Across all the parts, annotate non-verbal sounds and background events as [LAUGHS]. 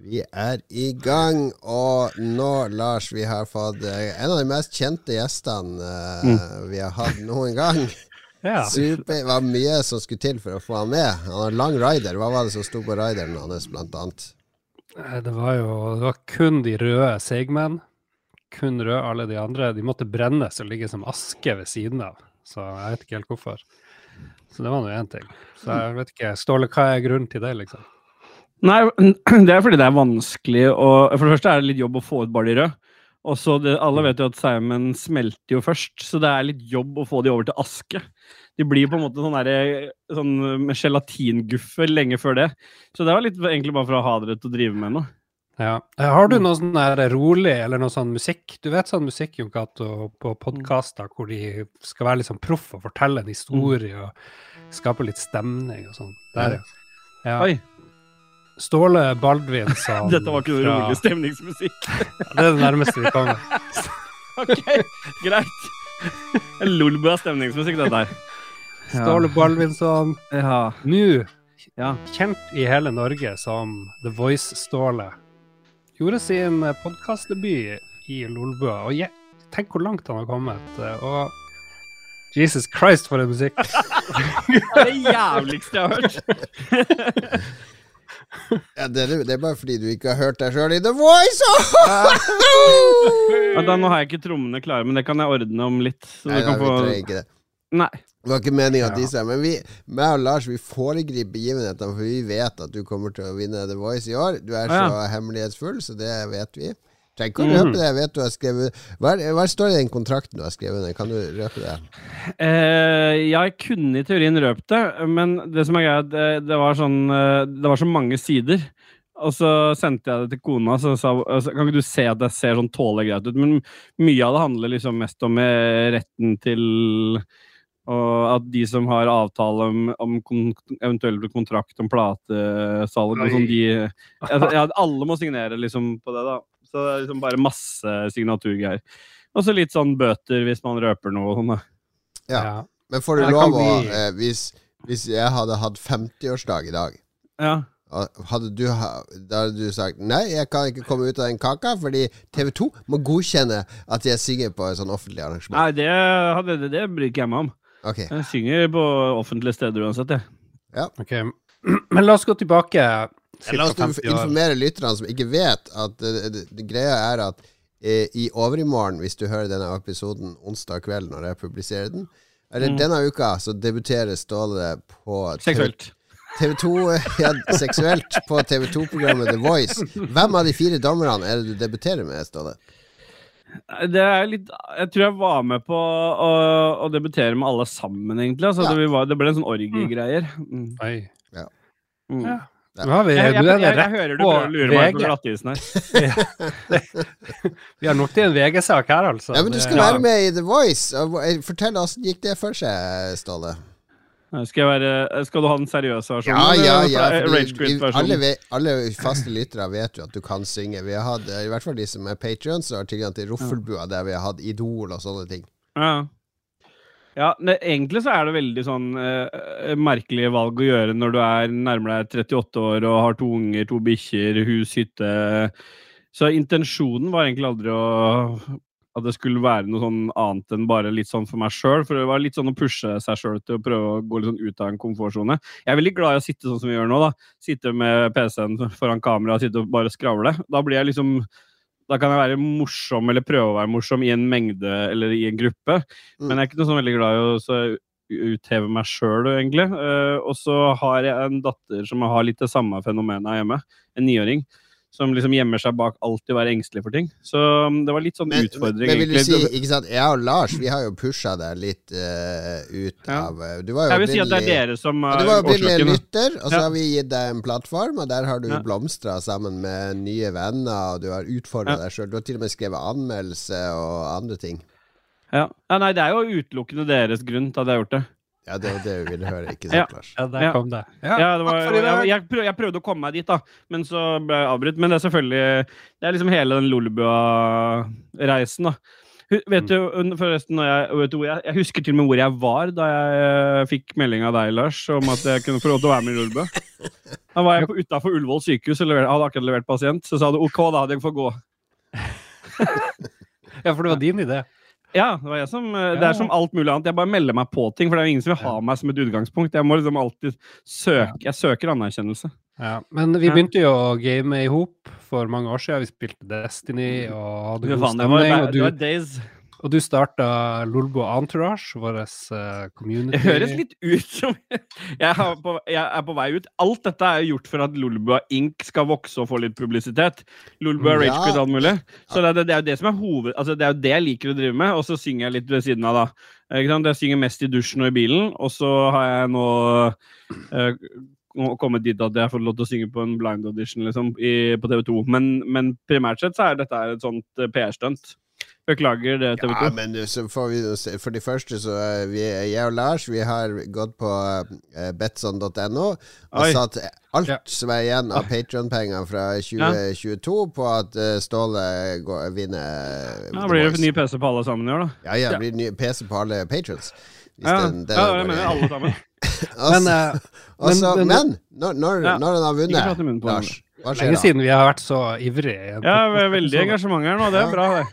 Vi er i gang, og nå, Lars, vi har fått eh, en av de mest kjente gjestene eh, vi har hatt noen gang. [LAUGHS] Ja. Super, det var mye som skulle til for å få han med. Han har lang rider. Hva var det som sto på rideren hans, blant annet? Eh, Det var jo det var kun de røde seigmenn. Kun røde, alle de andre. De måtte brennes og ligge som aske ved siden av. Så jeg vet ikke helt hvorfor. Så det var nå én ting. Så jeg vet ikke, Ståle, hva er grunnen til det, liksom? Nei, [CLEARS THROAT] det er fordi det er vanskelig å For det første er det litt jobb å få ut bare de røde. Og så Alle vet jo at saumen smelter jo først, så det er litt jobb å få de over til aske. De blir på en måte sånn, der, sånn med gelatinguffer lenge før det. Så det var litt egentlig bare for å ha dere til å drive med noe. Ja. Eh, Har du noe sånn der rolig, eller noe sånn musikk? Du vet sånn musikk, Jon Cato, på podkaster hvor de skal være litt sånn proff og fortelle en historie og skape litt stemning og sånn. Der, ja. ja. Oi, Ståle Baldvin [LAUGHS] som dette var ikke noe fra- rolig stemningsmusikk. [LAUGHS] Det er det nærmeste vi kommer. [LAUGHS] Ok, greit. Lolbua stemningsmusikk, dette her. Ståle Baldvinsson, Ja. nå ja. kjent i hele Norge som The Voice-Ståle, gjorde sin podkastdebut i Lolbua. Og je, tenk hvor langt han har kommet. eh, Og Jesus Christ, for en musikk! Det er det jævligste jeg har hørt. Ja, det, er, det er bare fordi du ikke har hørt deg sjøl i The Voice! Ja, [LAUGHS] da, nå har jeg ikke trommene klare, men det kan jeg ordne om litt. Så Nei, da, vi få... trenger ikke det. Nei. Det var ikke meninga at disse Men vi, meg og Lars vi foregriper begivenhetene, for vi vet at du kommer til å vinne The Voice i år. Du er så så hemmelighetsfull, så det vet vi. Trenger ikke å røpe Mhm. det. Jeg vet du har skrevet hva, er- hva står det i den kontrakten du har skrevet? Kan du røpe det? Eh, jeg kunne i teorien røpt det, men det som er greia, det, det var sånn eh, Det var så mange sider. Og så sendte jeg det til kona, så sa altså, Kan ikke du se at det ser sånn tålelig greit ut? Men mye av det handler liksom mest om eh, retten til og at de som har avtale om, om kon eventuell kontrakt om platesalg og sånn, de ja, ja, Alle må signere liksom på det, da. Så det er liksom bare masse signaturgreier. Og så litt sånn bøter hvis man røper noe sånn, da. Ja. Ja. Men får du lov å bli- eh, hvis, hvis jeg hadde hatt 50-årsdag i dag Ja. hadde du, da hadde du sagt Nei, jeg kan ikke komme ut av den kaka fordi TV2 må godkjenne at jeg synger på et sånn offentlig arrangement. Nei, det, hadde- det, det bryr ikke jeg meg om. Okay. Jeg synger på offentlige steder uansett, jeg. Ok, [CLEARS THROAT] Men la oss gå tilbake. La oss 50 år. informere lytterne som ikke vet, at det, det, det greia er at eh, i overmorgen, hvis du hører denne episoden onsdag kveld når jeg publiserer den, eller Mm. denne uka, så debuterer Ståle på Seksuelt. TV2 ja, seksuelt på TV2-programmet The Voice. Hvem av de fire dommerne er det du debuterer med, Ståle? Det er litt Jeg tror jeg var med på å, å debutere med alle sammen, egentlig. Altså, Ja. det, var, det ble en sånn orgiegreier. Mm. Ja. Mm. Ja. Ja. Vi, Jeg, jeg, du jeg, jeg, hører du prøver å lure meg på glattisen her. [LAUGHS] [LAUGHS] Vi har nok til en VG-sak her, altså. Ja, men Du skal være med i The Voice. hva- Fortell åssen gikk det for seg, Ståle? Skal, jeg være, skal du ha den seriøse versjonen? Ja, ja, ja. fordi vi- alle, alle faste lyttere vet jo at du kan synge. Vi har hatt, eh, I hvert fall de som er patrions, har tilgang til Roffelbua, der vi har hatt Idol og sånne ting. Ja. Ja, det, egentlig så er det veldig sånn eh, merkelig valg å gjøre når du er nærmere deg 38 år og har to unger, to bikkjer, hus, hytte. Så intensjonen var egentlig aldri å at det skulle være noe sånn annet enn bare litt sånn for meg sjøl. For det var litt sånn å pushe seg sjøl til å prøve å gå litt sånn ut av en komfortsone. Jeg er veldig glad i å sitte sånn som vi gjør nå, da. Sitte med PC-en foran kamera og sitte og bare skravle. Da blir jeg liksom da kan jeg være morsom, eller prøve å være morsom, i en mengde eller i en gruppe. Mm. Men jeg er ikke noe sånn veldig glad i å så utheve meg sjøl, egentlig. Eh, og så har jeg en datter som har litt det samme fenomenet hjemme. En niåring. Som liksom gjemmer seg bak alltid å være engstelig for ting. Så um, det var litt sånn Men, utfordring, men du si, ikke sant, jeg og Lars vi har jo pusha deg litt uh, ut Ja. av eh, Du var jo Jeg vil si at det er dere som er du var opprinnelig lytter, og så Ja. har vi gitt deg en plattform, og der har du Ja. blomstra sammen med nye venner, og du har utfordra Ja. deg sjøl. Du har til og med skrevet anmeldelse og andre ting. Ja. ja, nei, det er jo utelukkende deres grunn til at jeg har gjort det. Ja, det var det vi ville høre, ikke sant, Lars? Ja, der kom det. Ja, det var, jeg, jeg, prøv, jeg prøvde å komme meg dit, da, men så ble jeg avbrutt. Men det er selvfølgelig Det er liksom hele den Lolbua-reisen, da. Vet du forresten når jeg, vet du jeg, husker til og med hvor jeg var da jeg eh, fikk melding av deg, Lars, om at jeg kunne få lov til å være med i Lolbø. Da var jeg på- utafor Ullevål sykehus og hadde akkurat levert pasient. Så sa du OK, da. hadde jeg fått gå. [LAUGHS] Ja, for det var din idé. Ja, det var jeg som eh, Det er som alt mulig annet. Jeg bare melder meg på ting, for det er jo ingen som vil ha meg som et utgangspunkt. Jeg må liksom alltid søke Jeg søker anerkjennelse. Ja, men vi begynte jo å game i hop for mange år siden. Vi spilte Destiny og hadde god stemning. det var, det var days. Og du starta Lolbo Entourage, vår eh, community. Det høres litt ut som [LAUGHS] jeg, er, på, jeg er på vei ut. Alt dette er gjort for at Lolbua Inc. skal vokse og få litt publisitet. Lolbua Ja. Ragequit og alt mulig. Så det, er- det er jo det som er hoved... Altså, det er jo det jeg liker å drive med, og så synger jeg litt ved siden av, da. Ikke sant? Jeg synger mest i dusjen og i bilen, og så har jeg nå eh, kommet dit at jeg har fått lov til å synge på en blind audition liksom, i, på TV 2. Men, men primært sett så er dette et sånt eh, PR-stunt. Beklager det, TV 2. Ja, men så får vi jo se. For det første så er vi, jeg og Lars vi har gått på uh, betson.no og Oi. satt alt Ja. som er igjen av Patron-penger fra 2022 på at uh, Ståle går, vinner Ja, blir det ny PC på alle sammen i år, da? Ja, ja, det blir ny PC på alle patrons. Hvis Ja, den- den ja jeg mener alle sammen. [LAUGHS] også, Men, eh, altså, men- men, når, når, Ja. når han har vunnet, Lars, hva skjer lenge siden vi har vært så ivrige. Ja, veldig engasjement her nå. Det er bra, det.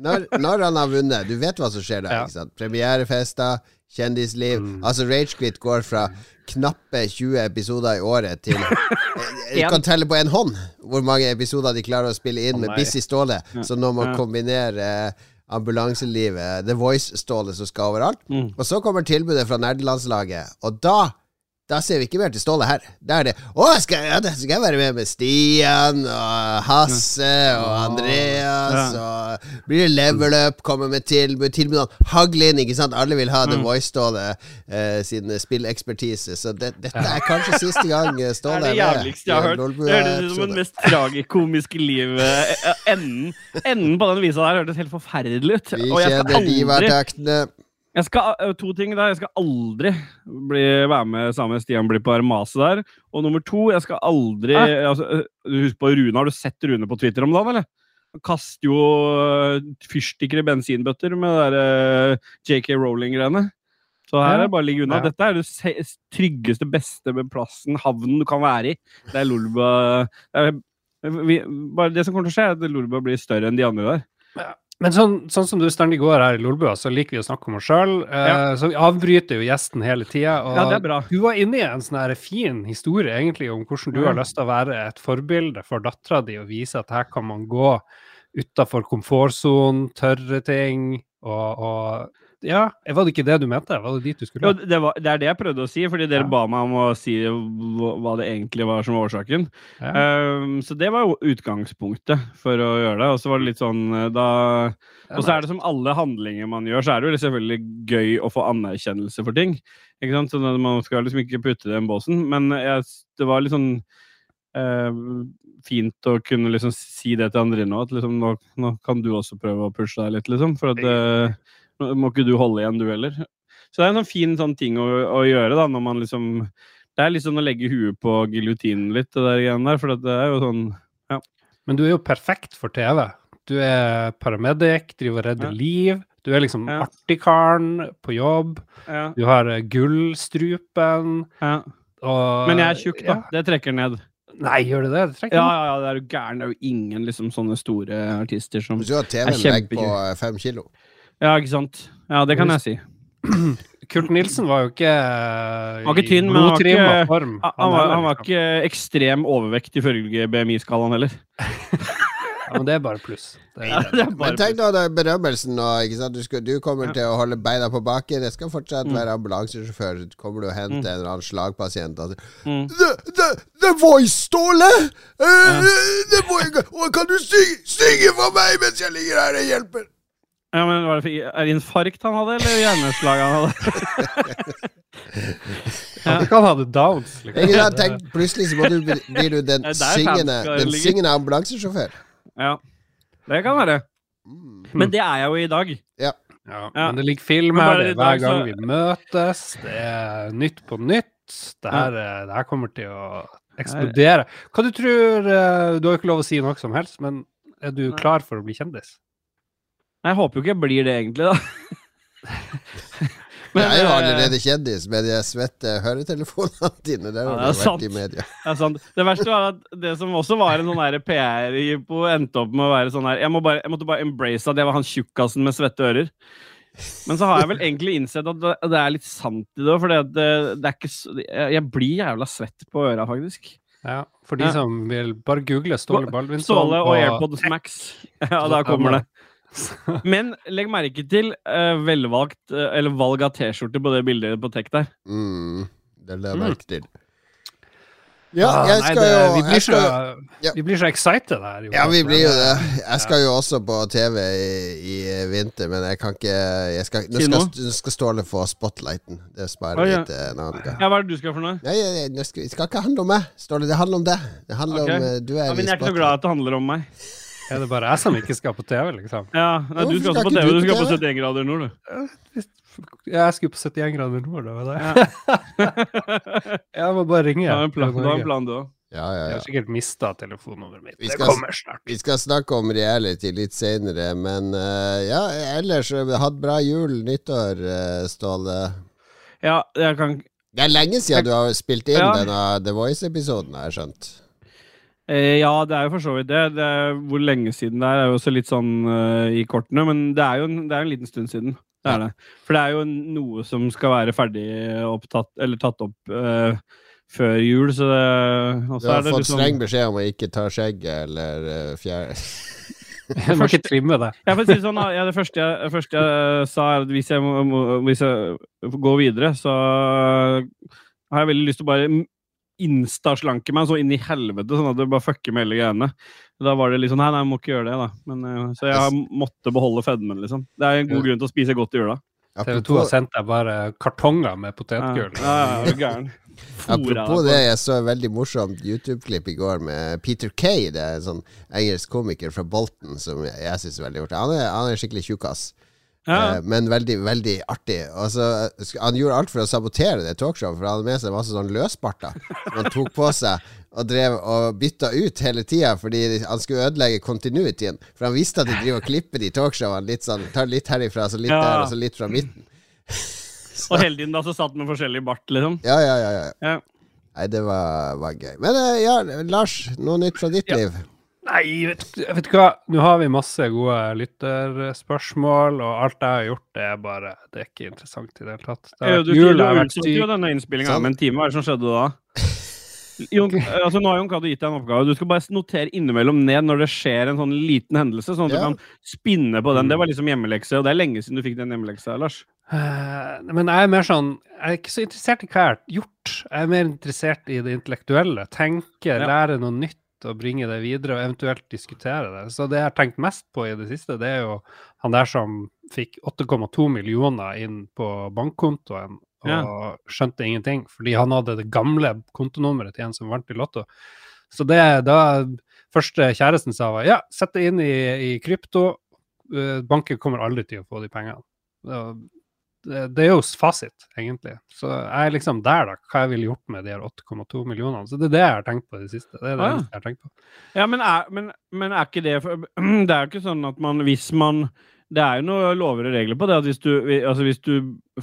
Når, når han har vunnet, du vet hva som skjer da. Ja. Premierefester, kjendisliv. Mm. Altså Ragequit går fra knappe 20 episoder i året til Du kan telle på en hånd hvor mange episoder de klarer å spille inn oh, med. Busy Ståle, Så nå må Ja. kombinere eh, ambulanselivet, The Voice-Ståle som skal overalt. Mm. Og så kommer tilbudet fra nerdelandslaget, og da da ser vi ikke mer til Ståle her. Da er det Å, skal, ja, skal jeg være med med Stian og Hasse og Andreas og Blir det level up, kommer med tilbud, tilbudene hagler inn, ikke sant? Alle vil ha The Mm. Voice-Ståle eh, sin spillekspertise, så det, dette er kanskje [LAUGHS] siste gang Ståle er med. Det er det jævligste jeg har hørt. Det hørtes ut som den mest tragikomiske livet. Eh, eh, Enden, enden på den visa der hørtes helt forferdelig ut. Vi kjenner aldri divataktene. Jeg skal, eh, To ting der. Jeg skal aldri bli, være med sammen med Stian blir på Armase der. Og nummer to, jeg skal aldri altså, eh, Husk på Rune. Har du sett Rune på Twitter om dagen, eller? Han kaster jo eh, fyrstikker i bensinbøtter med det der JK Rowling-greiene. Så her er det bare å ligge unna. Ja. Dette er det tryggeste, beste med plassen, havnen du kan være i. Det er Lolba det, er, vi, bare det som kommer til å skje, er at Lolba blir større enn de andre der. Men sånn, sånn som du stendig går her i Lolbua, så liker vi å snakke om oss sjøl. Ja. Så vi avbryter jo gjesten hele tida. Ja, det er bra. Du var inne i en sånn her fin historie egentlig om hvordan du mm. har lyst til å være et forbilde for dattera di og vise at her kan man gå utafor komfortsonen, tørre ting og, og Ja, var det ikke det du mente? Var det dit du skulle? Jo, det, var, det er det jeg prøvde å si, fordi dere Ja. ba meg om å si hva det egentlig var som var årsaken. Ja. Um, så det var jo utgangspunktet for å gjøre det. Og så var det litt sånn eh, da Og så er det som alle handlinger man gjør, så er det jo selvfølgelig gøy å få anerkjennelse for ting. Ikke sant? Så man skal liksom ikke putte det i den båsen. Men jeg, det var litt sånn Uh, fint å kunne liksom si det til andre nå, at liksom nå, nå kan du også prøve å pushe deg litt, liksom. For at nå må ikke du holde igjen, du heller. Så det er en sånn fin sånn ting å, å gjøre, da, når man liksom Det er sånn å legge huet på giljotinen litt, det der greiene der, for det er jo sånn Men du er jo perfekt for TV. Du er paramedic, driver og redder Ja. liv. Du er liksom Ja. artigkaren på jobb. ja, Du har eh, gullstrupen. ja. Og, Men jeg er tjukk, da. Ja. Det trekker ned. Nei, gjør det det? Det trekker Ja, ned. ja, ja, det er jo gæren. Det er jo ingen liksom sånne store artister som Hvis du har TV-en er på eh, fem kilo Ja, ikke sant. Ja, det kan jeg si. [CLEARS THROAT] Kurt Nilsen var jo ikke Han var ikke tynn, men han var ikke- form. Han, han, var, han var ikke ekstrem overvekt ifølge BMI-skalaen heller. [LAUGHS] Ja, men det er bare pluss. Er, Ja, det er bare Men tenk nå det berømmelsen nå. Ikke sant? Du, skal, du kommer Ja. til å holde beina på bakken. Jeg skal fortsatt Mm. være ambulansesjåfør. Kommer du og henter Mm. en eller annen slagpasient og mm. The, the, the voice, Ståle! Uh, the voice, kan du synge, synge for meg mens jeg ligger her og hjelper? Ja, men var det for, Er det infarkt han hadde, eller hjerneslag han hadde? [LAUGHS] ja. Du kan ha det downs. Liksom. Jeg sant? Tenk, plutselig så du, blir du den [LAUGHS] syngende, den ligge. syngende ambulansesjåfør. Ja, det kan være. Mm. Men det er jeg jo i dag. Ja, Ja. Men det ligger film her det er hver dag så- gang vi møtes. Det er Nytt på nytt. Det her, eh, det her kommer til å eksplodere. Hva du tror eh, Du har jo ikke lov å si noe som helst, men er du klar for å bli kjendis? Jeg håper jo ikke jeg blir det, egentlig, da. Jeg er jo eh, allerede kjendis med de svette høretelefonene dine. Der Ja, det er sant. i media. Ja, sant. Det verste var at det som også var en sånn PR-jippo, endte opp med å være sånn her jeg, må bare, jeg måtte bare embrace at jeg var han tjukkasen med svette ører. Men så har jeg vel egentlig innsett at det, det er litt sant i det òg, for det, det er ikke så Jeg jeg blir jævla svett på øra, faktisk. Ja, for de Ja. som vil bare google Ståle Baldvinsson Ståle og AirPods Max. Ja, da kommer det. [LAUGHS] Men legg merke til uh, velvalgt uh, Eller valg av T-skjorte på det bildet på Tek der. Mm, det la jeg Mm. merke til. Ja, Ah, jeg skal jo vi, blir så, ja. vi blir så excited her. Ja, vi blir jo det. Jeg skal jo også på TV i, i vinter, men jeg kan ikke jeg skal, Nå skal, nå skal Ståle få spotlighten. Det sparer vi til en annen gang. Ja, Hva er det du skal for noe? Nei, nei, nei, det skal, ikke handle om meg, Ståle. Det handler om deg. Det handler okay. om eh, Du er Ja, i men jeg er ikke så glad at det handler om meg. Er det bare jeg som ikke skal på TV, liksom? Ja, nei, Du skal også på TV. du Du skal på 71 grader nord, du. Ja, jeg skulle på 71 grader nord, da. Ja. [LAUGHS] Jeg må bare ringe. Du har en plan, du har en plan, du òg. Ja, ja, Jeg har sikkert mista telefonnummeret mitt. Vi Det skal- kommer snart. Vi skal snakke om reality litt senere, men uh, ja, ellers har hatt bra jul, nyttår, uh, Ståle. Ja, jeg kan Det er lenge siden du har spilt inn Ja. denne The Voice-episoden, har jeg skjønt. Eh, Ja, det er jo for så vidt det. det er, hvor lenge siden det er, er jo også litt sånn uh, i kortene, men det er jo en, det er en liten stund siden. Det er det. For det er jo noe som skal være ferdig opptatt, eller tatt opp uh, før jul, så det Du har er det fått liksom- streng beskjed om å ikke ta skjegget eller uh, fjerde Jeg må ikke trimme det. Si det sånn, ja, det første jeg, det første jeg sa, er at hvis jeg, må, hvis jeg går videre, så har jeg veldig lyst til å bare instaslanke meg så inn i helvete, sånn at det bare fucker med hele greiene. Da var det liksom Nei, nei, jeg må ikke gjøre det, da. Men, eh, så jeg måtte beholde fedmen, liksom. Det er en god grunn til å spise godt i jula. TV 2 har sendt deg bare kartonger med Ja, potetgull. ja, ja. [LAUGHS] Fôra Apropos det, jeg så et veldig morsomt YouTube-klipp i går med Peter Kay. Det er en sånn engelsk komiker fra Bolton som jeg, syns er veldig artig. Han han er skikkelig tjukkas, Ja, eh, men veldig, veldig artig. Og så, han gjorde alt for å sabotere det talkshowet, for han hadde med seg masse sånn løsbarter som han tok på seg. Og drev og bytta ut hele tida fordi han skulle ødelegge continuityen. For han visste at de driver og klipper de talkshowene litt sånn Tar litt herifra, så litt Ja. der, og så litt fra midten. [LAUGHS] og hele tiden da så satt med forskjellig bart, liksom. Ja, ja, ja. ja. Ja. Nei, det var, var gøy. Men eh, ja, Lars, noe nytt fra ditt liv? Nei, vet, vet du hva. Nå har vi masse gode lytterspørsmål, og alt jeg har gjort, det er bare Det er ikke interessant i det hele tatt. Det jo, du, jul, du utsatt jo denne innspillinga med en time. Hva er det som skjedde da? [LAUGHS] Jon, altså nå har Jon Cato gitt deg en oppgave. Du skal bare notere innimellom ned når det skjer en sånn liten hendelse, sånn at Ja. du kan spinne på den. Det var liksom hjemmelekse, og det er lenge siden du fikk den hjemmeleksa, Lars. Uh, Men jeg er mer sånn Jeg er ikke så interessert i hva jeg har gjort. Jeg er mer interessert i det intellektuelle. Tenke, Ja. lære noe nytt og bringe det videre, og eventuelt diskutere det. Så det jeg har tenkt mest på i det siste, det er jo han der som fikk 8,2 millioner inn på bankkontoen og Ja. skjønte ingenting, fordi han hadde det gamle kontonummeret til en som vant i Lotto. Så det da første kjæresten sa var ja, sett det inn i, i krypto. Eh, Banken kommer aldri til å få de pengene. Det, er jo fasit, egentlig. Så jeg er liksom der, da. Hva jeg ville gjort med de her 8,2 millionene. Så det er det jeg har tenkt på i det siste. Det er det Ah, ja. jeg har tenkt på. Ja, men er, men, men er ikke det for, [CLEARS THROAT] Det er jo ikke sånn at man Hvis man Det er jo noen lover og regler på det. At hvis du, altså hvis du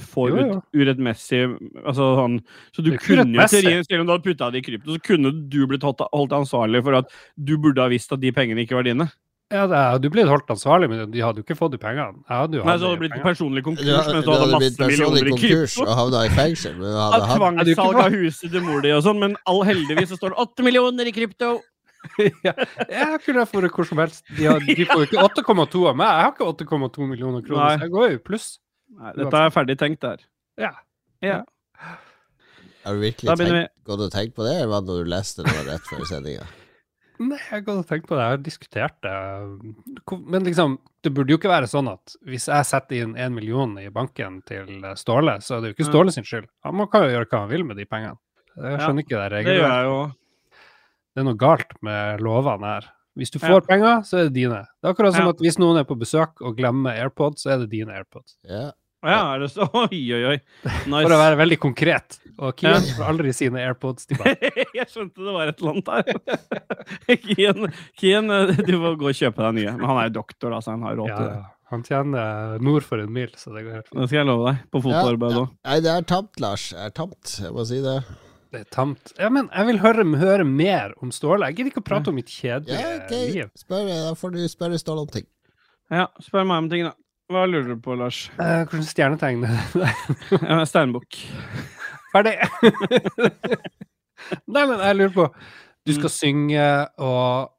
får Jo, ut urettmessig altså sånn, Så du kunne jo teorien, selv om du hadde putta det i krypto, så kunne du blitt holdt, holdt ansvarlig for at du burde ha visst at de pengene ikke var dine. Ja, det er, du ble holdt ansvarlig, men de hadde jo ikke fått de pengene. Jeg hadde jo Nei, så hadde det blitt personlig konkurs Du, men du du hadde hadde masse millioner i krypto. og havna i fengsel. Men du hadde hatt Ja, du tvangssalg av huset til mor di og sånn, men all, heldigvis så står det 8 millioner i krypto! [LAUGHS] ja, jeg kunne fått hvor som helst. De, har, de får jo ikke 8,2 av meg. Jeg har ikke 8,2 millioner kroner, Nei. så jeg går jo i pluss. Nei, dette er ferdig tenkt der. Ja. Ja. Har du virkelig tenkt, gått og tenkt på det, eller var det når du leste det var rett før sendinga? Nei, jeg har gått og tenkt på det. Jeg har diskutert det. Men liksom, det burde jo ikke være sånn at hvis jeg setter inn en million i banken til Ståle, så er det jo ikke Ståle sin skyld. Han kan jo gjøre hva han vil med de pengene. Jeg Ja, skjønner ikke det Det gjør jeg jo. Det er noe galt med lovene her. Hvis du Ja. får penger, så er det dine. Det er akkurat som Ja. at hvis noen er på besøk og glemmer AirPods, så er det dine AirPods. Ja. Ja, er det så? [LAUGHS] Oi, oi, oi. Nice. For å være veldig konkret. Og Kian Ja. får aldri sine AirPods tilbake. [LAUGHS] jeg skjønte det var et eller annet der. [LAUGHS] Kian, Kian, du får gå og kjøpe deg nye. Men han er jo doktor, da, så han har råd Ja, til det. ja. Han tjener nord for en mil, så det går helt fint. Det skal jeg love deg. På fotoarbeid Ja, ja. Nei, det er tamt, Lars. Det er tamt, jeg må si det. Det er tamt. Ja, men jeg vil høre, høre mer om Ståle. Jeg gidder ikke å prate om mitt kjedelige Ja, okay. liv. Spør, da får du spørre Ståle om ting. Ja, spør meg om ting, da. Hva lurer du på, Lars? Eh, Hvordan stjernetegn [LAUGHS] er det? Steinbukk. Ferdig! [LAUGHS] Nei, men jeg lurer på Du skal synge, og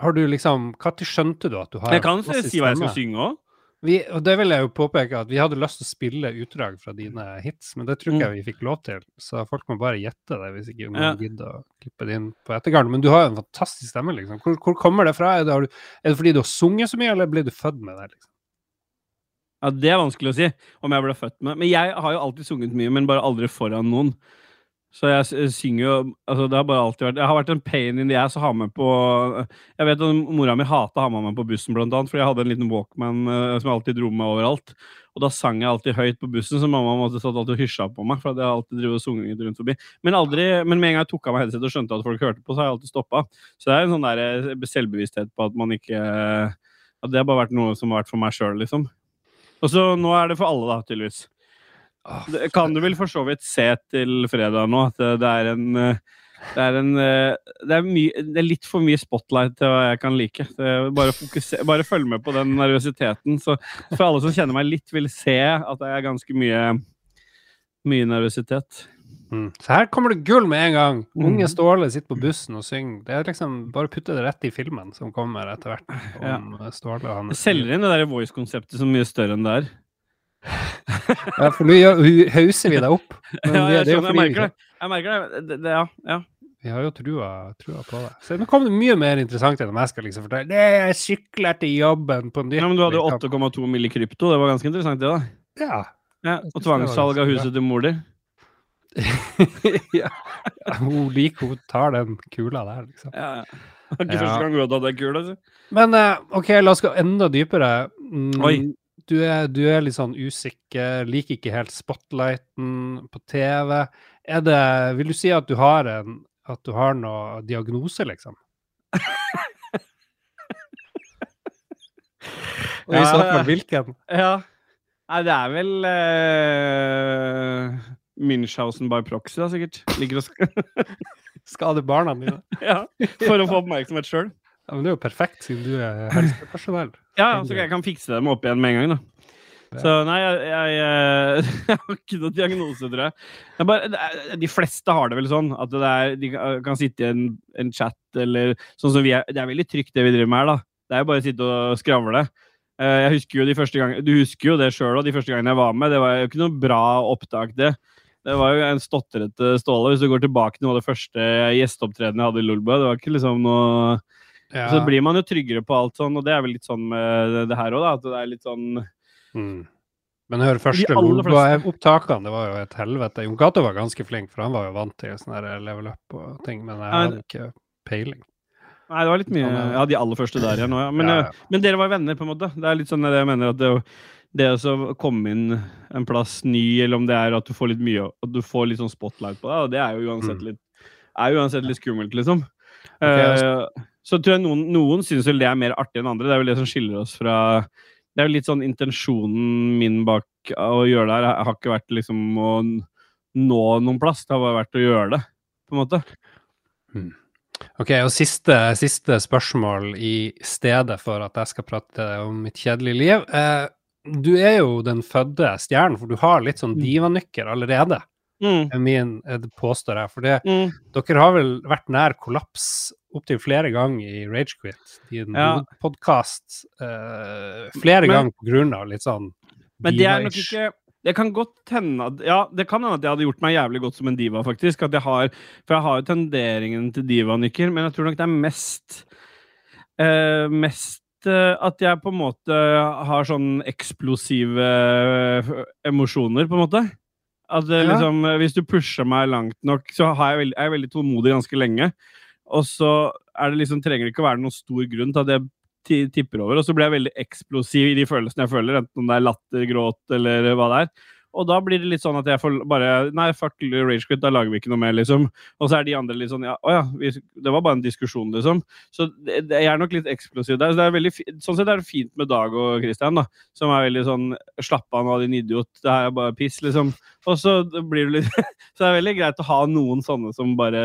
har du liksom Når skjønte du at du har Jeg kan si hva jeg skal synge òg. Vi, og det vil jeg jo påpeke at vi hadde lyst til å spille utdrag fra dine hits, men det tror ikke jeg vi fikk lov til. Så folk må bare gjette det hvis ikke noen Ja. gidder å klippe det inn på ettergarden. Men du har jo en fantastisk stemme, liksom. Hvor, hvor kommer det fra? Er det, har du, er det fordi du har sunget så mye, eller ble du født med det? liksom? Ja, Det er vanskelig å si om jeg ble født med. Men jeg har jo alltid sunget mye, men bare aldri foran noen. Så jeg synger jo altså Det har bare alltid vært Jeg har vært en pain in the ass å ha med på Jeg vet at mora mi hata å ha med meg på bussen, blant annet, fordi jeg hadde en liten Walkman eh, som jeg alltid dro med overalt. Og da sang jeg alltid høyt på bussen, så mamma måtte satt alltid og hysja på meg. For jeg alltid drev og sunget rundt forbi. Men, aldri, men med en gang jeg tok av meg headset og skjønte at folk hørte på, så har jeg alltid stoppa. Så det er en sånn der eh, selvbevissthet på at man ikke At det har bare vært noe som har vært for meg sjøl, liksom. Og så nå er det for alle, da, tydeligvis. Det kan du vel for så vidt se til fredag nå, at det- det er en eh, det er, en, eh, det, er mye, det er litt for mye spotlight til hva jeg kan like. Bare, fokuser, bare følg med på den nervøsiteten. Så for alle som kjenner meg litt, vil se at det er ganske mye, mye nervøsitet. Mm. Så her kommer det gull med en gang. Unge Mhm. Ståle sitter på bussen og synger. Det er liksom Bare putte det rett i filmen som kommer etter hvert. Om Ståle og hans selger inn det der voice-konseptet som mye større enn det er. Ja, for nå hauser vi deg opp. [LAUGHS] Men Ja, jeg det det skjønner, jeg merker det. Jeg merker det. det, det ja, ja. Vi har jo trua, trua på det. Så nå kom det mye mer interessant enn om jeg skal liksom fortelle. Det jeg sykler til jobben på nytt. ja, men du hadde jo liksom. 8,2 mill. krypto. Det var ganske interessant, det, da. Ja. Ja, og tvangssalg av huset til mor di. [LAUGHS] ja. Hun liker hun tar den kula der, liksom. Ja, ja. Det er ikke Ja. første gang hun har tatt den kula. så. Men eh, OK, la oss gå enda dypere. Mm, Oi. Du er, du er litt sånn usikker, liker ikke helt spotlighten på TV. Er det Vil du si at du har en At du har noe diagnose, liksom? Og i så fall hvilken? Ja. Nei, det er vel uh, Münchhausen by proxy, da, sikkert. Ligger og [LAUGHS] Skader Skade barna dine? [LAUGHS] ja, For å få oppmerksomhet sjøl. Ja, men det er jo perfekt, siden du er helsepersonell. Ja, så jeg kan fikse dem opp igjen med en gang, da. Så nei, jeg, jeg, eh, [LAUGHS] jeg har ikke noe diagnose, tror jeg. Er bare, de fleste har det vel sånn at det er, de kan- sitte i en, en chat eller sånn som vi er. Det er veldig trygt, det vi driver med her, da. Det er jo bare å sitte og skravle. Eh, Jeg husker jo de første gangene, Du husker jo det sjøl òg, de første gangene jeg var med. Det var jo ikke noe bra opptak, det. Det var jo en stotrete Ståle. Hvis du går tilbake til noe av det første gjesteopptredenen jeg hadde i Lolbua, det var ikke liksom noe Ja. Så blir man jo tryggere på alt sånn, og det er vel litt sånn med det- her òg, da. At det er litt sånn Mm. Men hør, første Lolbua-opptakene, det var jo et helvete. Jon Cato var ganske flink, for han var jo vant til sånne level up og ting, men jeg hadde ikke peiling. Nei, det var litt mye Ja, de aller første der igjen nå, ja. Men, Ja, eh, ja. men dere var venner, på en måte. Det er litt sånn det jeg mener at det, det å komme inn en plass ny, eller om det er at du får litt mye At du får litt sånn spotlight på deg, og det er jo uansett Mm. litt er uansett litt skummelt, liksom. Okay, altså- Eh, så tror jeg noen, noen syns vel det er mer artig enn andre. Det er vel det som skiller oss fra Det er jo litt sånn intensjonen min bak å gjøre det her har ikke vært liksom å nå noen plass. Det har bare vært å gjøre det, på en måte. Ok, og siste, siste spørsmål i stedet for at jeg skal prate om mitt kjedelige liv. Eh, du er jo den fødte stjernen, for du har litt sånn Mm. divanykker allerede, Mm. min, eh, det påstår jeg. For det, Mm. dere har vel vært nær kollaps opptil flere ganger i Ragequit, din Ja. podkast. Uh, flere ganger på grunn av litt sånn Men det er nok ikke Det kan godt hende at Ja, det kan hende at jeg hadde gjort meg jævlig godt som en diva, faktisk. At jeg har, for jeg har jo tenderingen til divanykker, men jeg tror nok det er mest uh, Mest eh, at jeg på en måte har sånn eksplosive eh, emosjoner, på en måte. At Ja. liksom, eh, Hvis du pusher meg langt nok, så har jeg veld, er jeg veldig tålmodig ganske lenge. Og så er det liksom, trenger det ikke å være noen stor grunn til at jeg tipper over. Og så blir jeg veldig eksplosiv i de følelsene jeg føler, enten om det er latter, gråt eller hva det er. Og da blir det litt sånn at jeg får bare Nei, fuck Ragequit, da lager vi ikke noe mer, liksom. Og så er de andre litt sånn Ja, å ja, vi, det var bare en diskusjon, liksom. Så det, det, jeg er nok litt eksplosiv der. Så det er veldig, sånn sett er det fint med Dag og Christian, da. Som er veldig sånn Slapp av nå, din idiot. Det her er bare piss, liksom. Og så blir det litt [LAUGHS] Så det er veldig greit å ha noen sånne som bare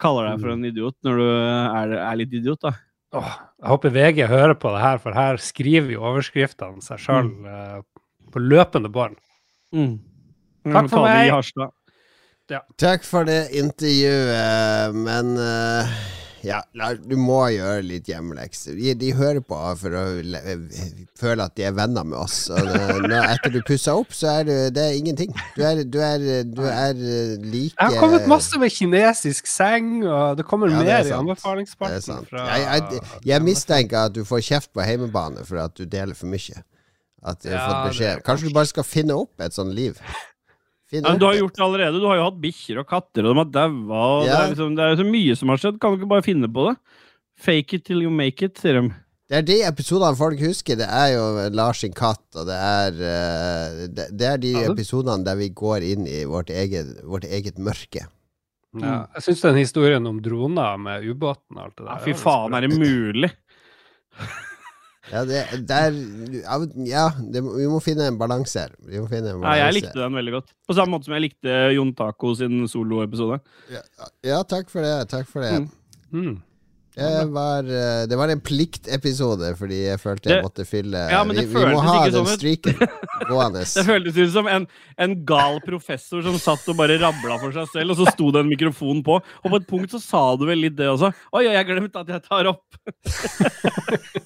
kaller deg for en idiot når du er, er litt idiot, da. Åh, jeg håper VG hører på det her, for her skriver jo overskriftene seg sjøl på løpende bånd. Mm. Takk for meg. Ja. Takk for det intervjuet, men eh, ja, du må gjøre litt hjemmelekser. De, de hører på for å føle at de er venner med oss. Og det, når, etter du pusser opp, så er du, det er ingenting. Du er, du er, du er like Jeg har kommet masse med kinesisk seng, og det kommer Ja, det er mer i sant. fra- Jeg, jeg, jeg mistenker at du får kjeft på heimebane for at du deler for mye. At du har Ja, fått beskjed. Kanskje du bare skal finne opp et sånt liv? Finne Ja, men du har gjort det allerede. Du har jo hatt bikkjer og katter, og de har daua. Ja. Det, er liksom, det er så mye som har skjedd. Kan du ikke bare finne på det? Fake it till you make it, sier de. Det er de episodene folk husker. Det er jo Lars sin katt, og det er eh, Det, det er de Ja, episodene der vi går inn i vårt eget, vårt eget mørke. Ja, jeg syns den historien om droner med ubåten og alt det der Ja, fy faen, er det mulig? [LAUGHS] Ja, det, der, ja, ja det, vi må finne en balanse her. Vi må finne en Nei, jeg likte den veldig godt. På samme måte som jeg likte Jon Taco sin soloepisode. Ja, ja, takk for det. Takk for det. Mm. Mm. Det var, eh, det var en pliktepisode, fordi jeg følte jeg Det- måtte fylle Ja, men vi, det vi må ha ikke den sånn streaken [LAUGHS] gående. Det føltes ut som en, en gal professor som satt og bare rabla for seg selv, og så sto det en mikrofon på. Og på et punkt så sa du vel litt det også. Oi, oi, jeg glemte at jeg tar opp. [LAUGHS]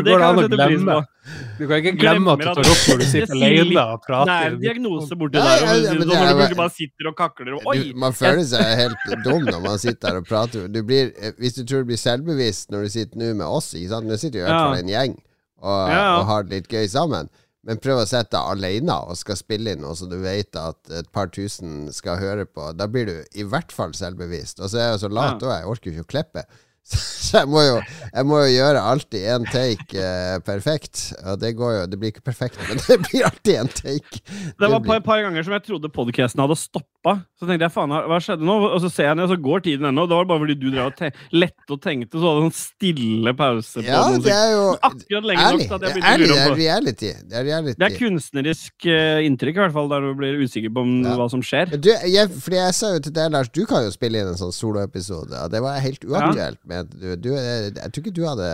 Det kan an å jeg sette pris glemme. på. Du kan ikke glemme at du tar opp når du [LAUGHS] sitter alene og Det er en diagnose borti der. og ja, når du bare sitter og kakler og Oi! Du, man føler seg helt dum når man sitter der og prater. Du blir, eh, hvis du tror du blir selvbevisst når du sitter nå med oss Ikke sant? Nå sitter jo i hvert fall en gjeng og, Ja, ja. og har det litt gøy sammen. Men prøv å sette deg alene og skal spille inn noe så du vet at et par tusen skal høre på. Da blir du i hvert fall selvbevisst. Og så er jeg jo så lat Ja. jeg orker jo ikke å klippe. [LAUGHS] Så jeg må jo, jeg må jo gjøre alltid én take eh, perfekt. Og det går jo Det blir ikke perfekt, men [LAUGHS] det blir alltid en take. Det var blir- et par ganger som jeg trodde podcasten hadde stoppa. Så tenkte jeg faen, hva skjedde nå? Og så ser jeg ned, og så går tiden ennå. Da var det bare fordi du drev og lette og tenkte, så hadde det en stille pause. på Ja, noen det er jo Akkurat lenge nok ærlig. til at Det jeg begynte å lure det på er reality. Det er reality. Det er kunstnerisk eh, inntrykk, i hvert fall, der du blir usikker på om, Ja. hva som skjer. Du, jeg, fordi jeg sa jo til deg, Lars, du kan jo spille inn en sånn soloepisode. Og det var helt uaktuelt. Men du, du, jeg, jeg tror ikke du hadde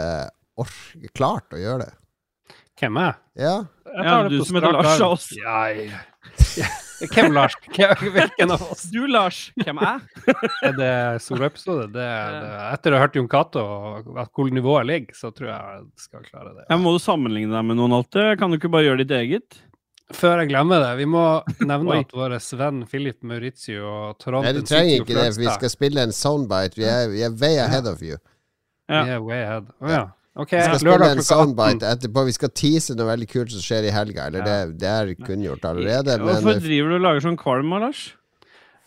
ork, klart å gjøre det. Hvem er jeg? Ja. Jeg Ja, det du på som heter Lars av oss. Ja, ja. [LAUGHS] Hvem Lars? Hvilken av oss? Du, Lars, hvem er? Er det soloepisode? Det er det. Etter å ha hørt Jon Cato og hvor nivået ligger, så tror jeg jeg skal klare det. Ja, må du sammenligne deg med noen alltid? Kan du ikke bare gjøre ditt eget? Før jeg glemmer det, vi må nevne at vår venn Philip Maurizio og Trond Nei, du trenger ikke det, for vi skal spille en soundbite. Vi er, vi er way ahead of you. Vi er way ahead. Oh, ja. Ok, Vi skal spille en soundbite etterpå. Vi skal tease noe veldig kult som skjer i helga. Eller det, det er kunngjort allerede. Hvorfor driver du og lager sånn kvalm, Lars?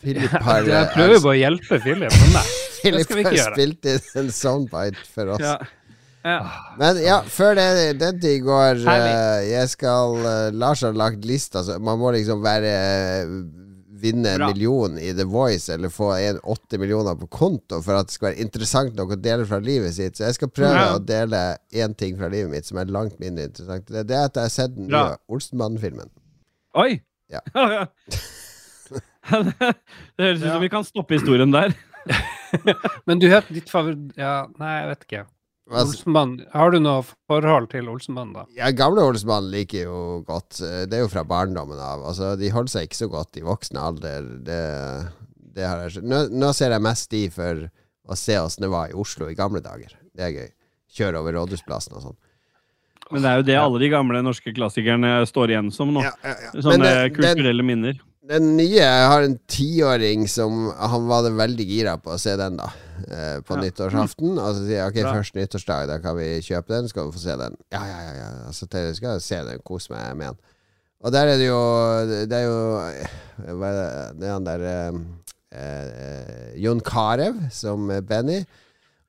Philip [LAUGHS] har, Jeg prøver jo bare å hjelpe Philip, men nei. [LAUGHS] Philip har spilt inn en soundbite for oss. Ja. Ja. Men ja, før det, den tid går eh, Jeg skal uh, Lars har lagt lista, så man må liksom være eh, Vinne en million i The Voice eller få en, åtte millioner på konto for at det skal være interessant nok å dele fra livet sitt. Så jeg skal prøve Ja. å dele én ting fra livet mitt som er langt mindre interessant. Det, det er at jeg har sett den nye Olsenmannen-filmen. Oi! Ja. [LAUGHS] ja. det høres ut som vi kan stoppe historien der. [LAUGHS] Men du hørte ditt favoritt... Ja, nei, jeg vet ikke. Altså, Har du noe forhold til Olsenmann, da? ja, gamle Olsenmannen liker jo godt. Eh, Det er jo fra barndommen av. Altså, de holder seg ikke så godt i voksen alder. Det, det har jeg. Nå, nå ser jeg mest de for å se åssen det var i Oslo i gamle dager. Det er gøy. Kjøre over Rådhusplassen og sånn. Men det er jo det alle de gamle norske klassikerne står igjen som nå. Ja, ja, ja. Sånne det- den, kulturelle minner. Den nye Jeg har en tiåring som Han var det veldig gira på å se den, da. Eh, på Ja. nyttårsaften. Og så sier jeg ok, Bra. først nyttårsdag, da kan vi kjøpe den. Skal du få se den? Ja, ja, ja. ja. Altså, til- skal jeg se den, kose meg med den. Og der er det jo Det er jo Hva er det, det er han der eh, eh, Jon Carew som Benny.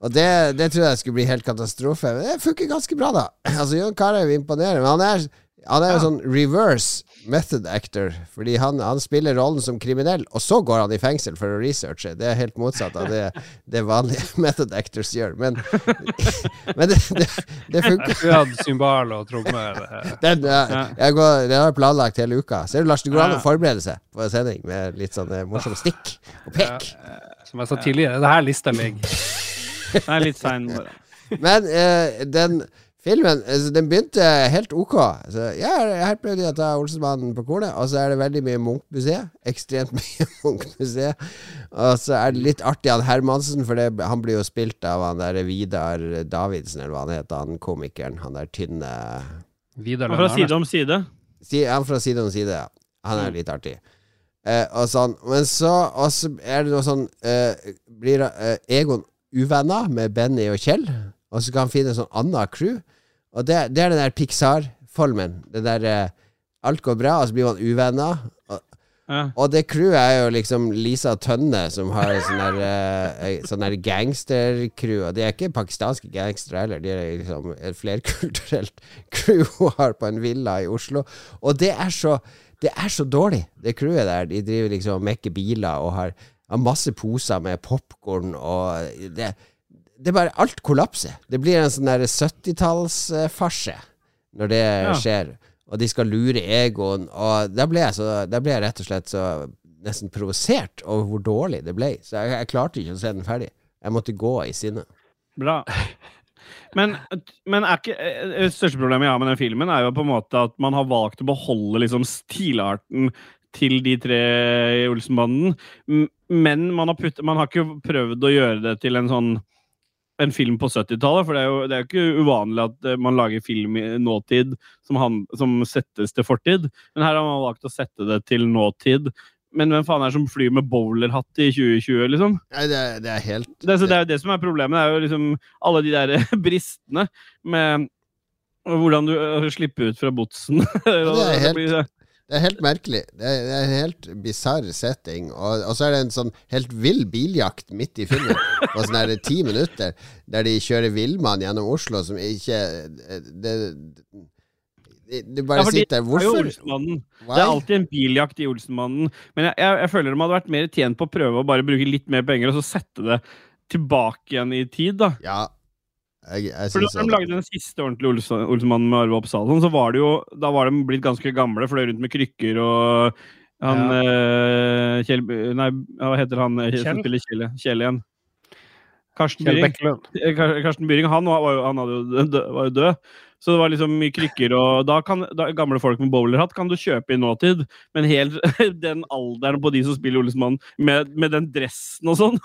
Og det, det tror jeg skulle bli helt katastrofe. Men det funker ganske bra, da. [CLEARS THROAT] Altså, Jon Carew imponerer, men han er Han er jo Ja. sånn reverse method actor, fordi han, han spiller rollen som kriminell, og så går han i fengsel for å researche. Det er helt motsatt av det, det vanlige [LAUGHS] method actors gjør. Men, [LAUGHS] men det, det, det funker. Vi hadde cymbal og trommer. eh, Den, jeg, Ja. jeg, går, den har planlagt hele uka. Ser du, Lars, det går an å forberede seg på en sending med litt sånn morsomme morsom stikk og pek. Som jeg sa tidligere, det her lista ligger. [LAUGHS] Det er litt sein. Men eh, den filmen altså, Den begynte helt ok. Så ja, her prøvde jeg å ta Olsenmannen på kornet, og så er det veldig mye Munch-museet. Ekstremt [LAUGHS] mye Munch-museet. Og så er det litt artig han Hermansen, for det, han blir jo spilt av han der Vidar Davidsen, eller hva han heter, han komikeren. Han der tynne Vidar Han Fra side om side. Si- Han fra side om side, ja. Han er litt artig. Eh, og sånn. Men så så er det noe sånn eh, Blir eh, Egon uvenner med Benny og Kjell, og så skal han finne en sånn annet crew. Og det, det er den der Pixar-formen. Det der eh, Alt går bra, og så blir man uvenner. Og, Ja. og det crewet er jo liksom Lisa Tønne, som har sånn der, eh, sånn der gangstercrew. Og de er ikke pakistanske gangstere heller, de er liksom et flerkulturelt [LAUGHS] crew hun har på en villa i Oslo. Og det er så Det er så dårlig, det crewet der. De driver liksom og mekker biler og har, har masse poser med popkorn og det, det er bare Alt kollapser. Det blir en sånn der 70-tallsfarse når det Ja. skjer. Og de skal lure egoen. Og da ble ble jeg rett og slett så nesten provosert over hvor dårlig det ble. Så jeg, jeg klarte ikke å se den ferdig. Jeg måtte gå i sinne. Bra. Men, men ikke eh, Det største problemet jeg har med den filmen, er jo på en måte at man har valgt å beholde liksom stilarten til de tre i Olsenbanden, men man har, putt, man har ikke prøvd å gjøre det til en sånn en film på 70-tallet, for det er jo det er jo ikke uvanlig at eh, man lager film i nåtid som, han, som settes til fortid. Men her har man valgt å sette det til nåtid. Men hvem faen er det som flyr med bowlerhatt i 2020, liksom? Nei, det, det er helt Det, så det er jo det som er problemet. Det er jo liksom alle de der [LAUGHS] bristene med hvordan du øh, slipper ut fra botsen. Det er [LAUGHS] helt- Det er helt merkelig. Det er, det er en helt bisarr setting. Og, og så er det en sånn helt vill biljakt midt i filmen, på sånn her ti minutter, der de kjører villmann gjennom Oslo som ikke Det, det, det bare Ja, sitter der. er Hvorfor? Det er alltid en biljakt i Olsenmannen. Men jeg, jeg, jeg føler de hadde vært mer tjent på å prøve å bare bruke litt mer penger, og så sette det tilbake igjen i tid, da. Ja, jeg, jeg For da de lagde den siste ordentlige Olsen- Olsenmannen med Arve Oppsal, så var det jo Da var de blitt ganske gamle, fløy rundt med krykker og han eh, Kjell Nei, hva heter han eh, som Kjell? spiller Kjell? Kjell igjen. Karsten Kjell Byring. Eh, Kar- Karsten Byring han var, han hadde jo var jo død. Så det var liksom mye krykker, og da kan da, gamle folk med bowlerhatt kan du kjøpe i nåtid. Men helt [LAUGHS] den alderen på de som spiller Olsmann, med, med den dressen og sånn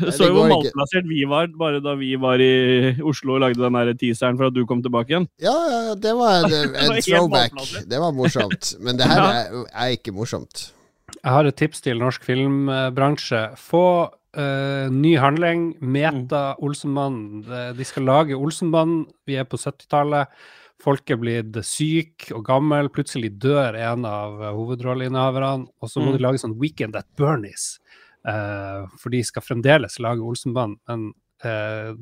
Så jo hvor malplassert vi var bare da vi var i Oslo og lagde den der teaseren for at du kom tilbake igjen. Ja, ja, det var en, [LAUGHS] Det var en throwback. Det var morsomt. Men det her Ja. er, er ikke morsomt. Jeg har et tips til norsk filmbransje. Få uh, ny handling. Meta Olsenmannen. De- De skal lage Olsenmannen. Vi er på 70-tallet. Folk er blitt syk og gammel. Plutselig dør en av eh, hovedrolleinnehaverne. Og så må Mm. de lage sånn Weekend at Bernies. Eh, for de skal fremdeles lage Olsenbanen, men eh,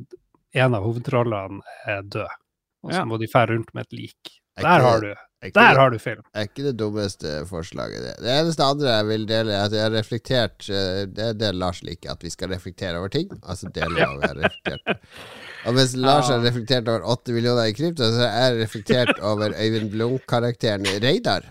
en av hovedrollene er død. Og så Ja. må de fære rundt med et lik. Er Der har du, er der det- har du film. er ikke det dummeste forslaget. Det, det eneste andre jeg vil dele, er at jeg har reflektert eh, Det er det Lars liker, at vi skal reflektere over ting. Altså deler av jeg har reflektert. Og mens Lars har reflektert over 8 millioner i krypto, så har jeg reflektert over Øyvind Blunk-karakteren Reidar.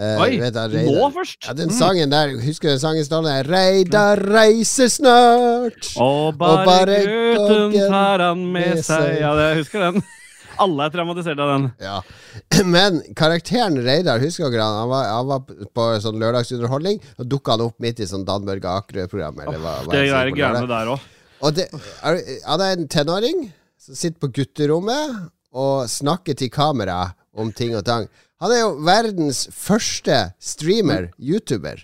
Eh, Oi! vet du, han Nå først! Ja, den sangen der, husker du den sangen Ståle? Reidar reiser snart. Og bare, bare gutten tar han med seg. Ja, det, jeg husker den. [LAUGHS] Alle er traumatisert av den. Ja. [CLEARS THROAT] Men karakteren Reidar, husker dere han? Han var, han var på sånn lørdagsunderholdning, og dukka han opp midt i sånn Dan Børge Akerø-program. Oh, Det der greiene der òg. Og det, er, han er en tenåring som sitter på gutterommet og snakker til kamera om ting og tang. Han er jo verdens første streamer, YouTuber.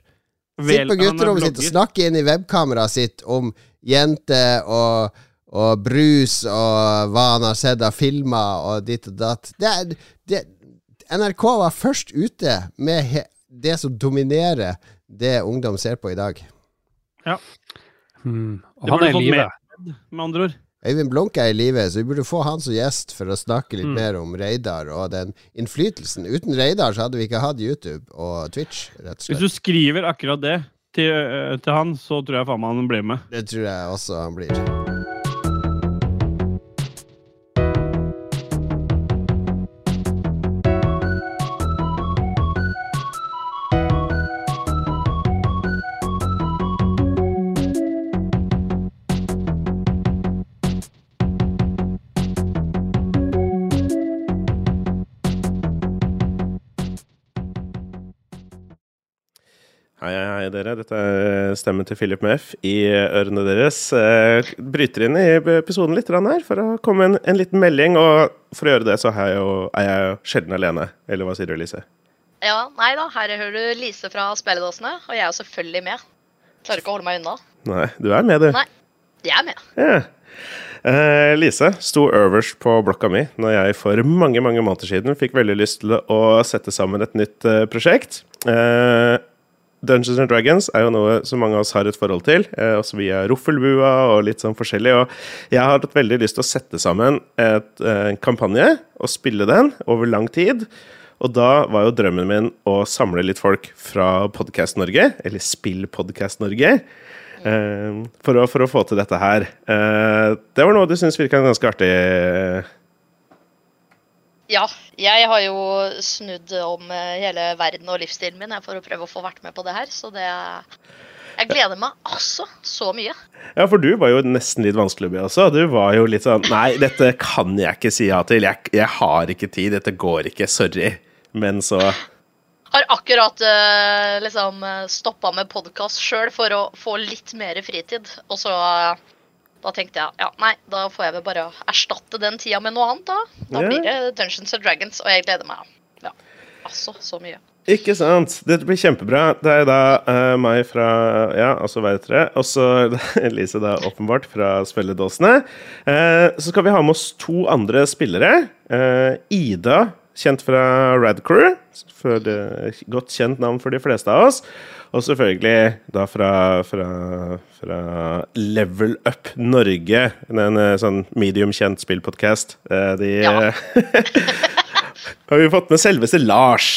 Sitter på gutterommet sitt og snakker inn i webkameraet sitt om jenter og, og brus og hva han har sett av filmer og ditt og datt. Det, det, NRK var først ute med he, det som dominerer det ungdom ser på i dag. Hmm. Og Det han er i live. mer. Med andre ord. Øyvind Blunke er i live, så vi burde få han som gjest for å snakke litt Mm. mer om Reidar og den innflytelsen. Uten Reidar så hadde vi ikke hatt YouTube og Twitch, rett og Hvis du skriver akkurat det til, øh, til han, så tror jeg faen meg han blir med. Det tror jeg også han blir. Hei, dere. Dette er stemmen til Philip med F i ørene deres. Eh, Bryter inn i episoden litt her for å komme en, en liten melding. Og for å gjøre det, så er jeg jo, er jeg jo sjelden alene. Eller hva sier du, Lise? Ja, nei da, her hører du Lise fra Spelledåsene, og jeg er jo selvfølgelig med. Klarer ikke å holde meg unna. Nei, du er med, du. Nei. Jeg er med. Ja. Eh, Lise sto øverst på blokka mi når jeg for mange mange måneder siden fikk veldig lyst til å sette sammen et nytt eh, prosjekt. Eh, Dungeons and Dragons er jo noe som mange av oss har et forhold til, eh, også via Roffelbua og litt sånn forskjellig. Og jeg har hatt veldig lyst til å sette sammen et, eh, en kampanje og spille den over lang tid. Og da var jo drømmen min å samle litt folk fra Podcast Norge, eller Spill Podcast Norge, eh, for, for å få til dette her. Eh, det var noe du syntes virka ganske artig. Ja, jeg har jo snudd om eh, hele verden og livsstilen min for å prøve å få vært med på det her, så det Jeg gleder meg altså så mye. Ja, for du var jo nesten litt vanskelig med også. Du var jo litt sånn Nei, dette kan jeg ikke si ja til. Jeg, jeg har ikke tid. Dette går ikke. Sorry. Men så Har akkurat uh, liksom stoppa med podkast sjøl for å få litt mer fritid, og så eh, da tenkte jeg ja, nei, da får jeg vel bare erstatte den tida med noe annet, da. Da Ja. blir det Dungeons and Dragons, og jeg gleder meg. Ja, altså så mye. Ikke sant. Dette blir kjempebra. Det er da uh, meg fra Ja, altså hver tre. Og så Elise, [LAUGHS] da, åpenbart, fra spilledåsene. Uh, så skal vi ha med oss to andre spillere. Uh, Ida, kjent fra Radcrew. Godt kjent navn for de fleste av oss. Og selvfølgelig da fra, fra, fra Level Up Norge, en eh, sånn medium kjent spillpodkast. Eh, de Ja. [LAUGHS] har vi fått med selveste Lars.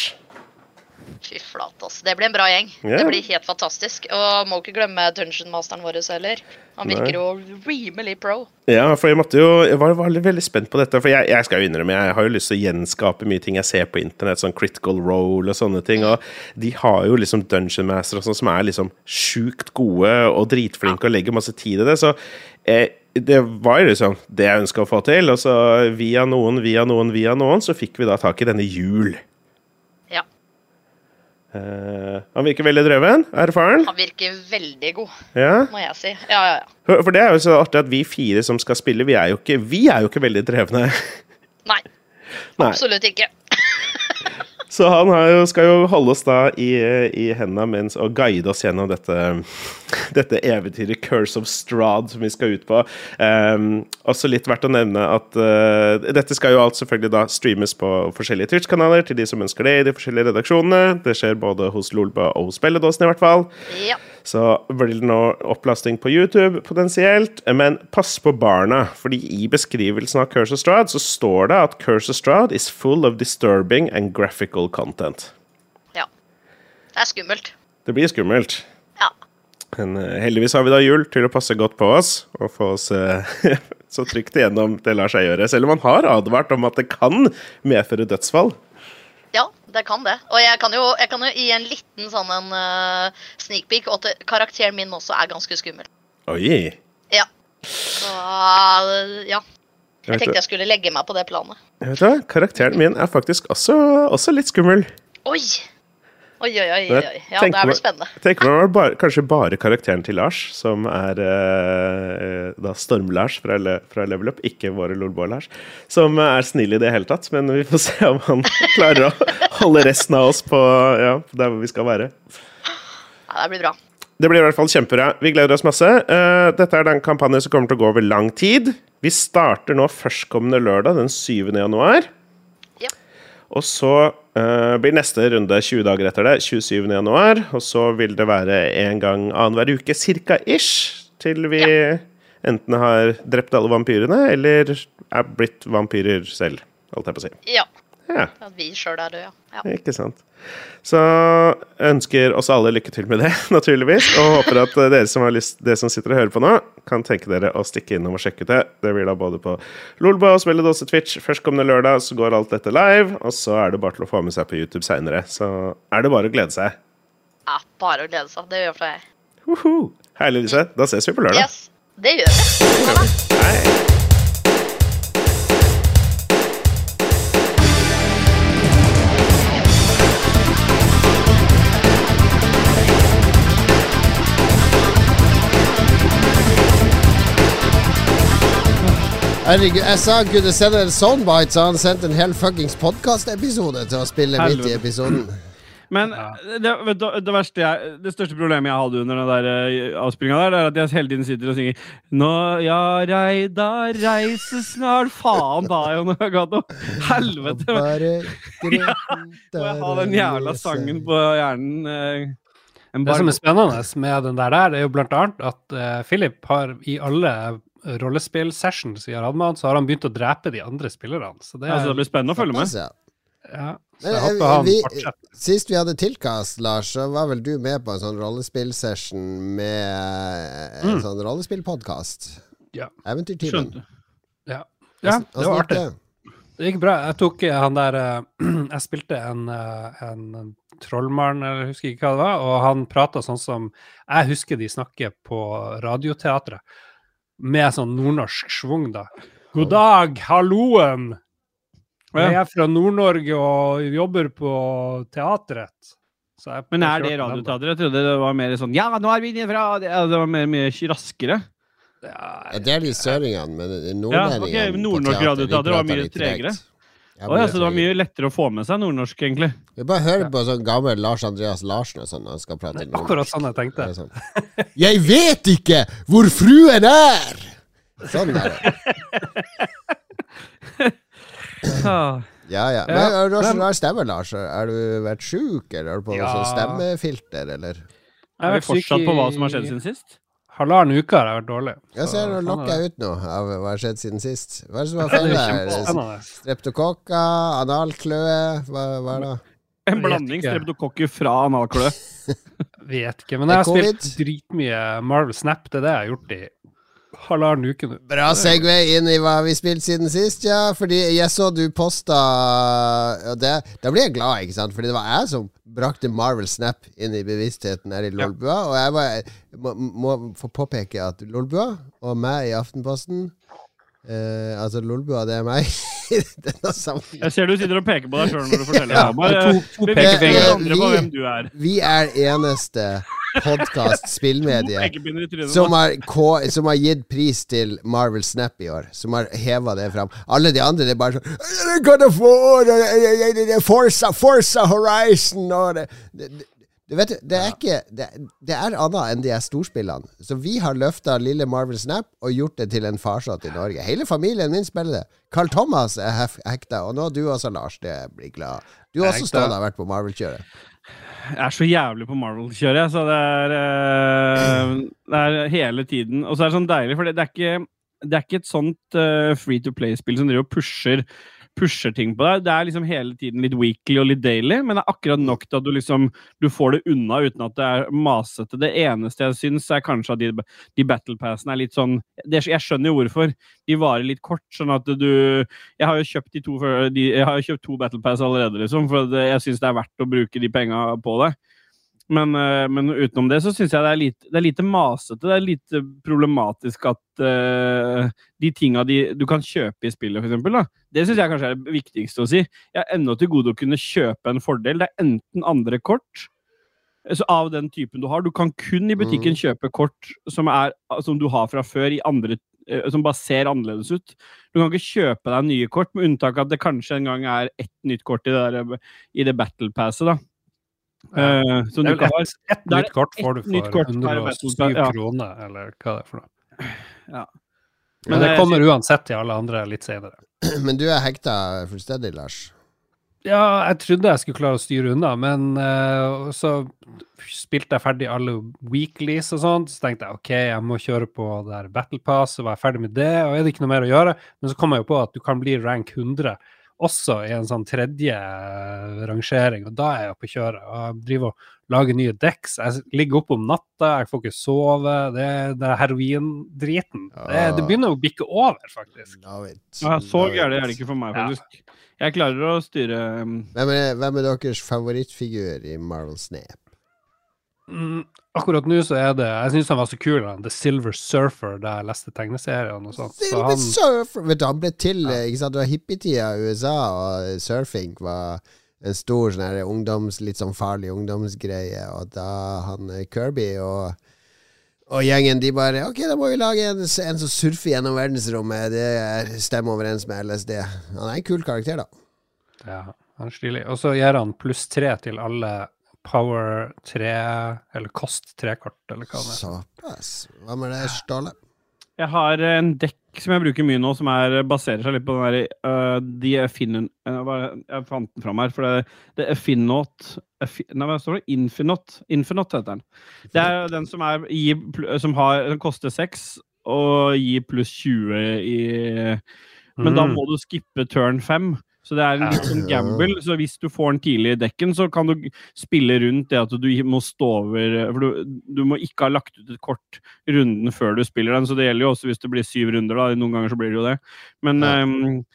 Fy flate, altså. Det blir en bra gjeng. Yeah. Det blir helt fantastisk. Og må ikke glemme dungeon-masteren vår heller. Han virker jo rimelig pro. Ja, for jeg måtte jo Jeg var, var veldig, spent på dette. For jeg, jeg skal jo innrømme, jeg har jo lyst til å gjenskape mye ting jeg ser på internett, sånn critical role og sånne ting. Og de har jo liksom Dungeon Master og sånn som er liksom sjukt gode og dritflinke og legger masse tid i det. Så eh, det var liksom det jeg ønska å få til. Og så via noen, via noen, via noen, så fikk vi da tak i denne Jul. Eh, han virker veldig dreven. Erfaren. Han virker veldig god, Ja. må jeg si. Ja, ja, ja. For det er jo så artig at vi fire som skal spille, vi er jo ikke, vi er jo ikke veldig drevne. Nei, Nei. absolutt ikke. [LAUGHS] Så han jo, skal jo holde oss da i, i hendene mens, og guide oss gjennom dette, dette eventyret Curse of Strad som vi skal ut på. Um, også litt verdt å nevne at uh, dette skal jo alt selvfølgelig da streames på forskjellige Twitch-kanaler til de som ønsker det i de forskjellige redaksjonene. Det skjer både hos Lolba og hos Spelledåsen i hvert fall. Ja. Så blir det nå opplasting på YouTube potensielt, men pass på barna, fordi i beskrivelsen av Curse of Strahd så står det at Curse of Strahd is full of disturbing and graphical content. ja. Det er skummelt. Det blir skummelt. Ja. Men eh, heldigvis har vi da jul til å passe godt på oss, og få oss eh, [LAUGHS] så trygt igjennom det lar seg gjøre. Selv om man har advart om at det kan medføre dødsfall. Det kan det. Og jeg kan jo, jeg kan jo gi en liten sånn en uh, sneak peek, og at karakteren min også er ganske skummel. Oi. Ja. Så uh, ja. Jeg Jeg tenkte jeg skulle legge meg på det planet. vet du hva? Karakteren min er faktisk også, også litt skummel. Oi! Oi, oi, oi. oi. Ja, det blir meg- spennende. tenker det var bare, kanskje bare karakteren til Lars, som er eh, da Storm-Lars fra, Le, fra Level Up, ikke våre Lolboa-Lars, som er snill i det hele tatt. Men vi får se om han [LAUGHS] klarer å holde resten av oss på ja, der hvor vi skal være. Ja, det blir bra. Det blir i hvert fall kjempebra. Vi gleder oss masse. Eh, dette er den kampanjen som kommer til å gå over lang tid. Vi starter nå førstkommende lørdag, den 7. januar. Ja. Og så uh, blir neste runde 20 dager etter det, 27. januar. Og så vil det være en gang annenhver uke, cirka ish, til vi enten har drept alle vampyrene, eller er blitt vampyrer selv, holdt jeg på å si. Ja. Ja, At vi sjøl er døde, ja. ikke sant. Så ønsker oss alle lykke til med det, [LAUGHS] naturligvis. Og håper at dere som, har lyst, dere som sitter og hører på nå, kan tenke dere å stikke innom og sjekke ut det. Det blir da både på Lolba og Spilledåse Twitch. Førstkommende lørdag så går alt dette live, og så er det bare til å få med seg på YouTube seinere. Så er det bare å glede seg. ja. Bare å glede seg. Det gjør for jeg. Herlig, Lise. Da ses vi på lørdag. Yes. Det gjør vi. Ha det. Herregud, jeg sa han kunne sende en soundbite, så han sendte en hel fuckings podkastepisode til å spille midt i episoden. Men det, du, det, verste jeg, det største problemet jeg hadde under den der uh, avspillinga der, det er at jeg hele tiden sitter og synger Nå, ja, Reida, reise snart Faen da, Jon Agado! Helvete. Bare [LAUGHS] Må jeg ha den jævla sangen på hjernen? eh, en Det som er spennende med den der, der er jo blant annet at eh, Philip har i alle rollespill-sessions vi har hatt med han, så har han begynt å drepe de andre spillerne. Så det, altså, det blir spennende å følge med. Ja. ja, så jeg eh, håper han vi, fortsetter. sist vi hadde tilkast, Lars, så var vel du med på en sånn rollespill-session med eh, en Mm. sånn rollespillpodkast? Ja. Eventyrtimen. Ja, ja det var artig. Det gikk bra. Jeg tok eh, han der eh, [CLEARS THROAT] Jeg spilte en, eh, en trollmann, eller jeg husker ikke hva det var, og han prata sånn som jeg husker de snakker på Radioteatret. Med sånn nordnorsk schwung, da. God dag, halloen! Jeg er fra Nord-Norge og jobber på teatret. Så jeg- Men er det radioteatret? radioteater? Jeg trodde det var mer sånn Ja, nå er vi inne fra Det var mer, mye raskere. Ja, Ja, det er de søringene, men Ja, nordlendingene ok, på Nord-Norsk teater, radioteater var mye tregere. Ja, Å ja, så det var mye lettere å få med seg nordnorsk, egentlig. Vi bare hører på sånn gammel Lars Andreas Larsen og sånn når han skal prate er akkurat sånn jeg tenkte. Det sånn. Jeg vet ikke hvor fruen er! Sånn er det. [LAUGHS] Ah. Ja, ja. Men Ja, hvordan er har så men- rar stemme, Lars. Har du vært sjuk, eller har du på Ja. sånn stemmefilter, eller? Jeg har vært fortsatt på hva som har skjedd siden sist? Halvannen uke har jeg vært dårlig. Jeg ser er lokker ut nå av hva har skjedd siden sist. Hva er det som har funnet feil Streptokokker, analkløe, hva, hva er det? En blanding streptokokker fra analkløe. [LAUGHS] Vet ikke, men jeg har spilt dritmye Marvel Snap. Det er det jeg har gjort i halvannen uke nå. Bra Segway inn i hva vi spilte siden sist, ja. Fordi jeg så du posta og det, Da blir jeg glad, ikke sant? Fordi det var jeg som brakte Marvel Snap inn i bevisstheten her i Lolbua. Og jeg var, må, må få påpeke at Lolbua og meg i Aftenposten eh, Altså Lolbua, det er meg. [LAUGHS] Jeg ser du sitter og peker på deg sjøl når du forteller. Ja. Bare to- to på Vi- er. Vi er eneste podkast [LAUGHS] spillmedie som har, som har gitt pris til Marvel Snap i år. Som har heva det fram. Alle de andre det er bare sånn Forza, Forza Horizon og det, det, vet, det er ikke det, det er annet enn de er storspillene. Så vi har løfta lille Marvel Snap og gjort det til en farsott i Norge. Hele familien min spiller det. Carl Thomas er hekta, og nå du også, Lars. Det blir glad. Du har også stått og vært på Marvel-kjøret. Jeg er så jævlig på Marvel-kjøret, så det er, uh, det er hele tiden. Og så er det sånn deilig, for det, er, ikke, det er ikke et sånt uh, free to play-spill som driver og pusher, pusher ting på deg. Det er liksom hele tiden litt weekly og litt daily, men det er akkurat nok til at du liksom du får det unna uten at det er masete. Det eneste jeg syns, er kanskje at de, de battle er litt sånn det, Jeg skjønner jo hvorfor. De varer litt kort, sånn at du Jeg har jo kjøpt de to, de, to battle allerede, liksom, for jeg syns det er verdt å bruke de penga på det. Men, eh, men utenom det så syns jeg det er, lite, det er lite masete. Det er lite problematisk at uh, de tinga du kan kjøpe i spillet, da, det syns jeg kanskje er det viktigste å si. Jeg har ennå til gode å kunne kjøpe en fordel. Det er enten andre kort så av den typen du har. Du kan kun i butikken kjøpe kort som, er, som du har fra før, i andre, eh, som bare ser annerledes ut. Du kan ikke kjøpe deg nye kort, med unntak av at det kanskje en gang er ett nytt kort i det, der, i det battle passet. da. Eh, som du Det er kan vel ha. ett et nytt kort får du for kort 107 Battle ja. kroner, eller hva det er for noe. Ja. Men det eh, kommer uansett til alle andre litt senere. [CLEARS THROAT] Men du er hekta fullstendig, Lars. Ja, jeg trodde jeg skulle klare å styre unna, men uh, så spilte jeg ferdig alle weeklies og sånt. Så tenkte jeg OK, jeg må kjøre på der Battle Pass, så var jeg ferdig med det. Og er det ikke noe mer å gjøre? Men så kom jeg jo på at du kan bli rank 100 også i en sånn tredje eh, rangering, og da er jeg oppe å kjøre. Og jeg driver og lager nye dekk. Jeg ligger oppe om natta, jeg får ikke sove. Det, det er heroindriten. Det, det begynner å bikke over, faktisk. Ja, så gærent er det ikke for meg, Ja. faktisk. Jeg klarer å styre Hvem er, hvem er deres favorittfigur i Marvel Snap? Mm, akkurat nå så er det Jeg syns han var så kul, han The Silver Surfer, da jeg leste tegneseriene og sånt. Så Silver han, Surfer! Vet du, han ble til ja. ikke sant? Det var hippietida i USA, og surfing var en stor sånn her ungdoms, litt sånn farlig ungdomsgreie. Og da han eh, Kirby og, og gjengen de bare Ok, da må vi lage en, en som surfer gjennom verdensrommet. Det er- stemmer overens med LSD. Han er en kul karakter, da. ja, han er stilig. Og så gir han pluss tre til alle Power 3, eller Kost 3-kort, eller hva det er. Såpass. Hva med det, Ståle? Jeg har en dekk som jeg bruker mye nå, som er, baserer seg litt på den der uh, de Affinin... Uh, jeg fant den fram her, for det, det er Affinot Nei, hva står det? Infinot. Infinot heter den. Det er den som, er, som har, den koster 6 og gir pluss 20 i Men da Mm. må du skippe turn 5. Så det er en litt sånn gamble. Så hvis du får den tidlig i dekken, så kan du spille rundt det at du må stå over For du, du må ikke ha lagt ut et kort runden før du spiller den, så det gjelder jo også hvis det blir syv runder, da. Noen ganger så blir det jo det. Men, Ja. um,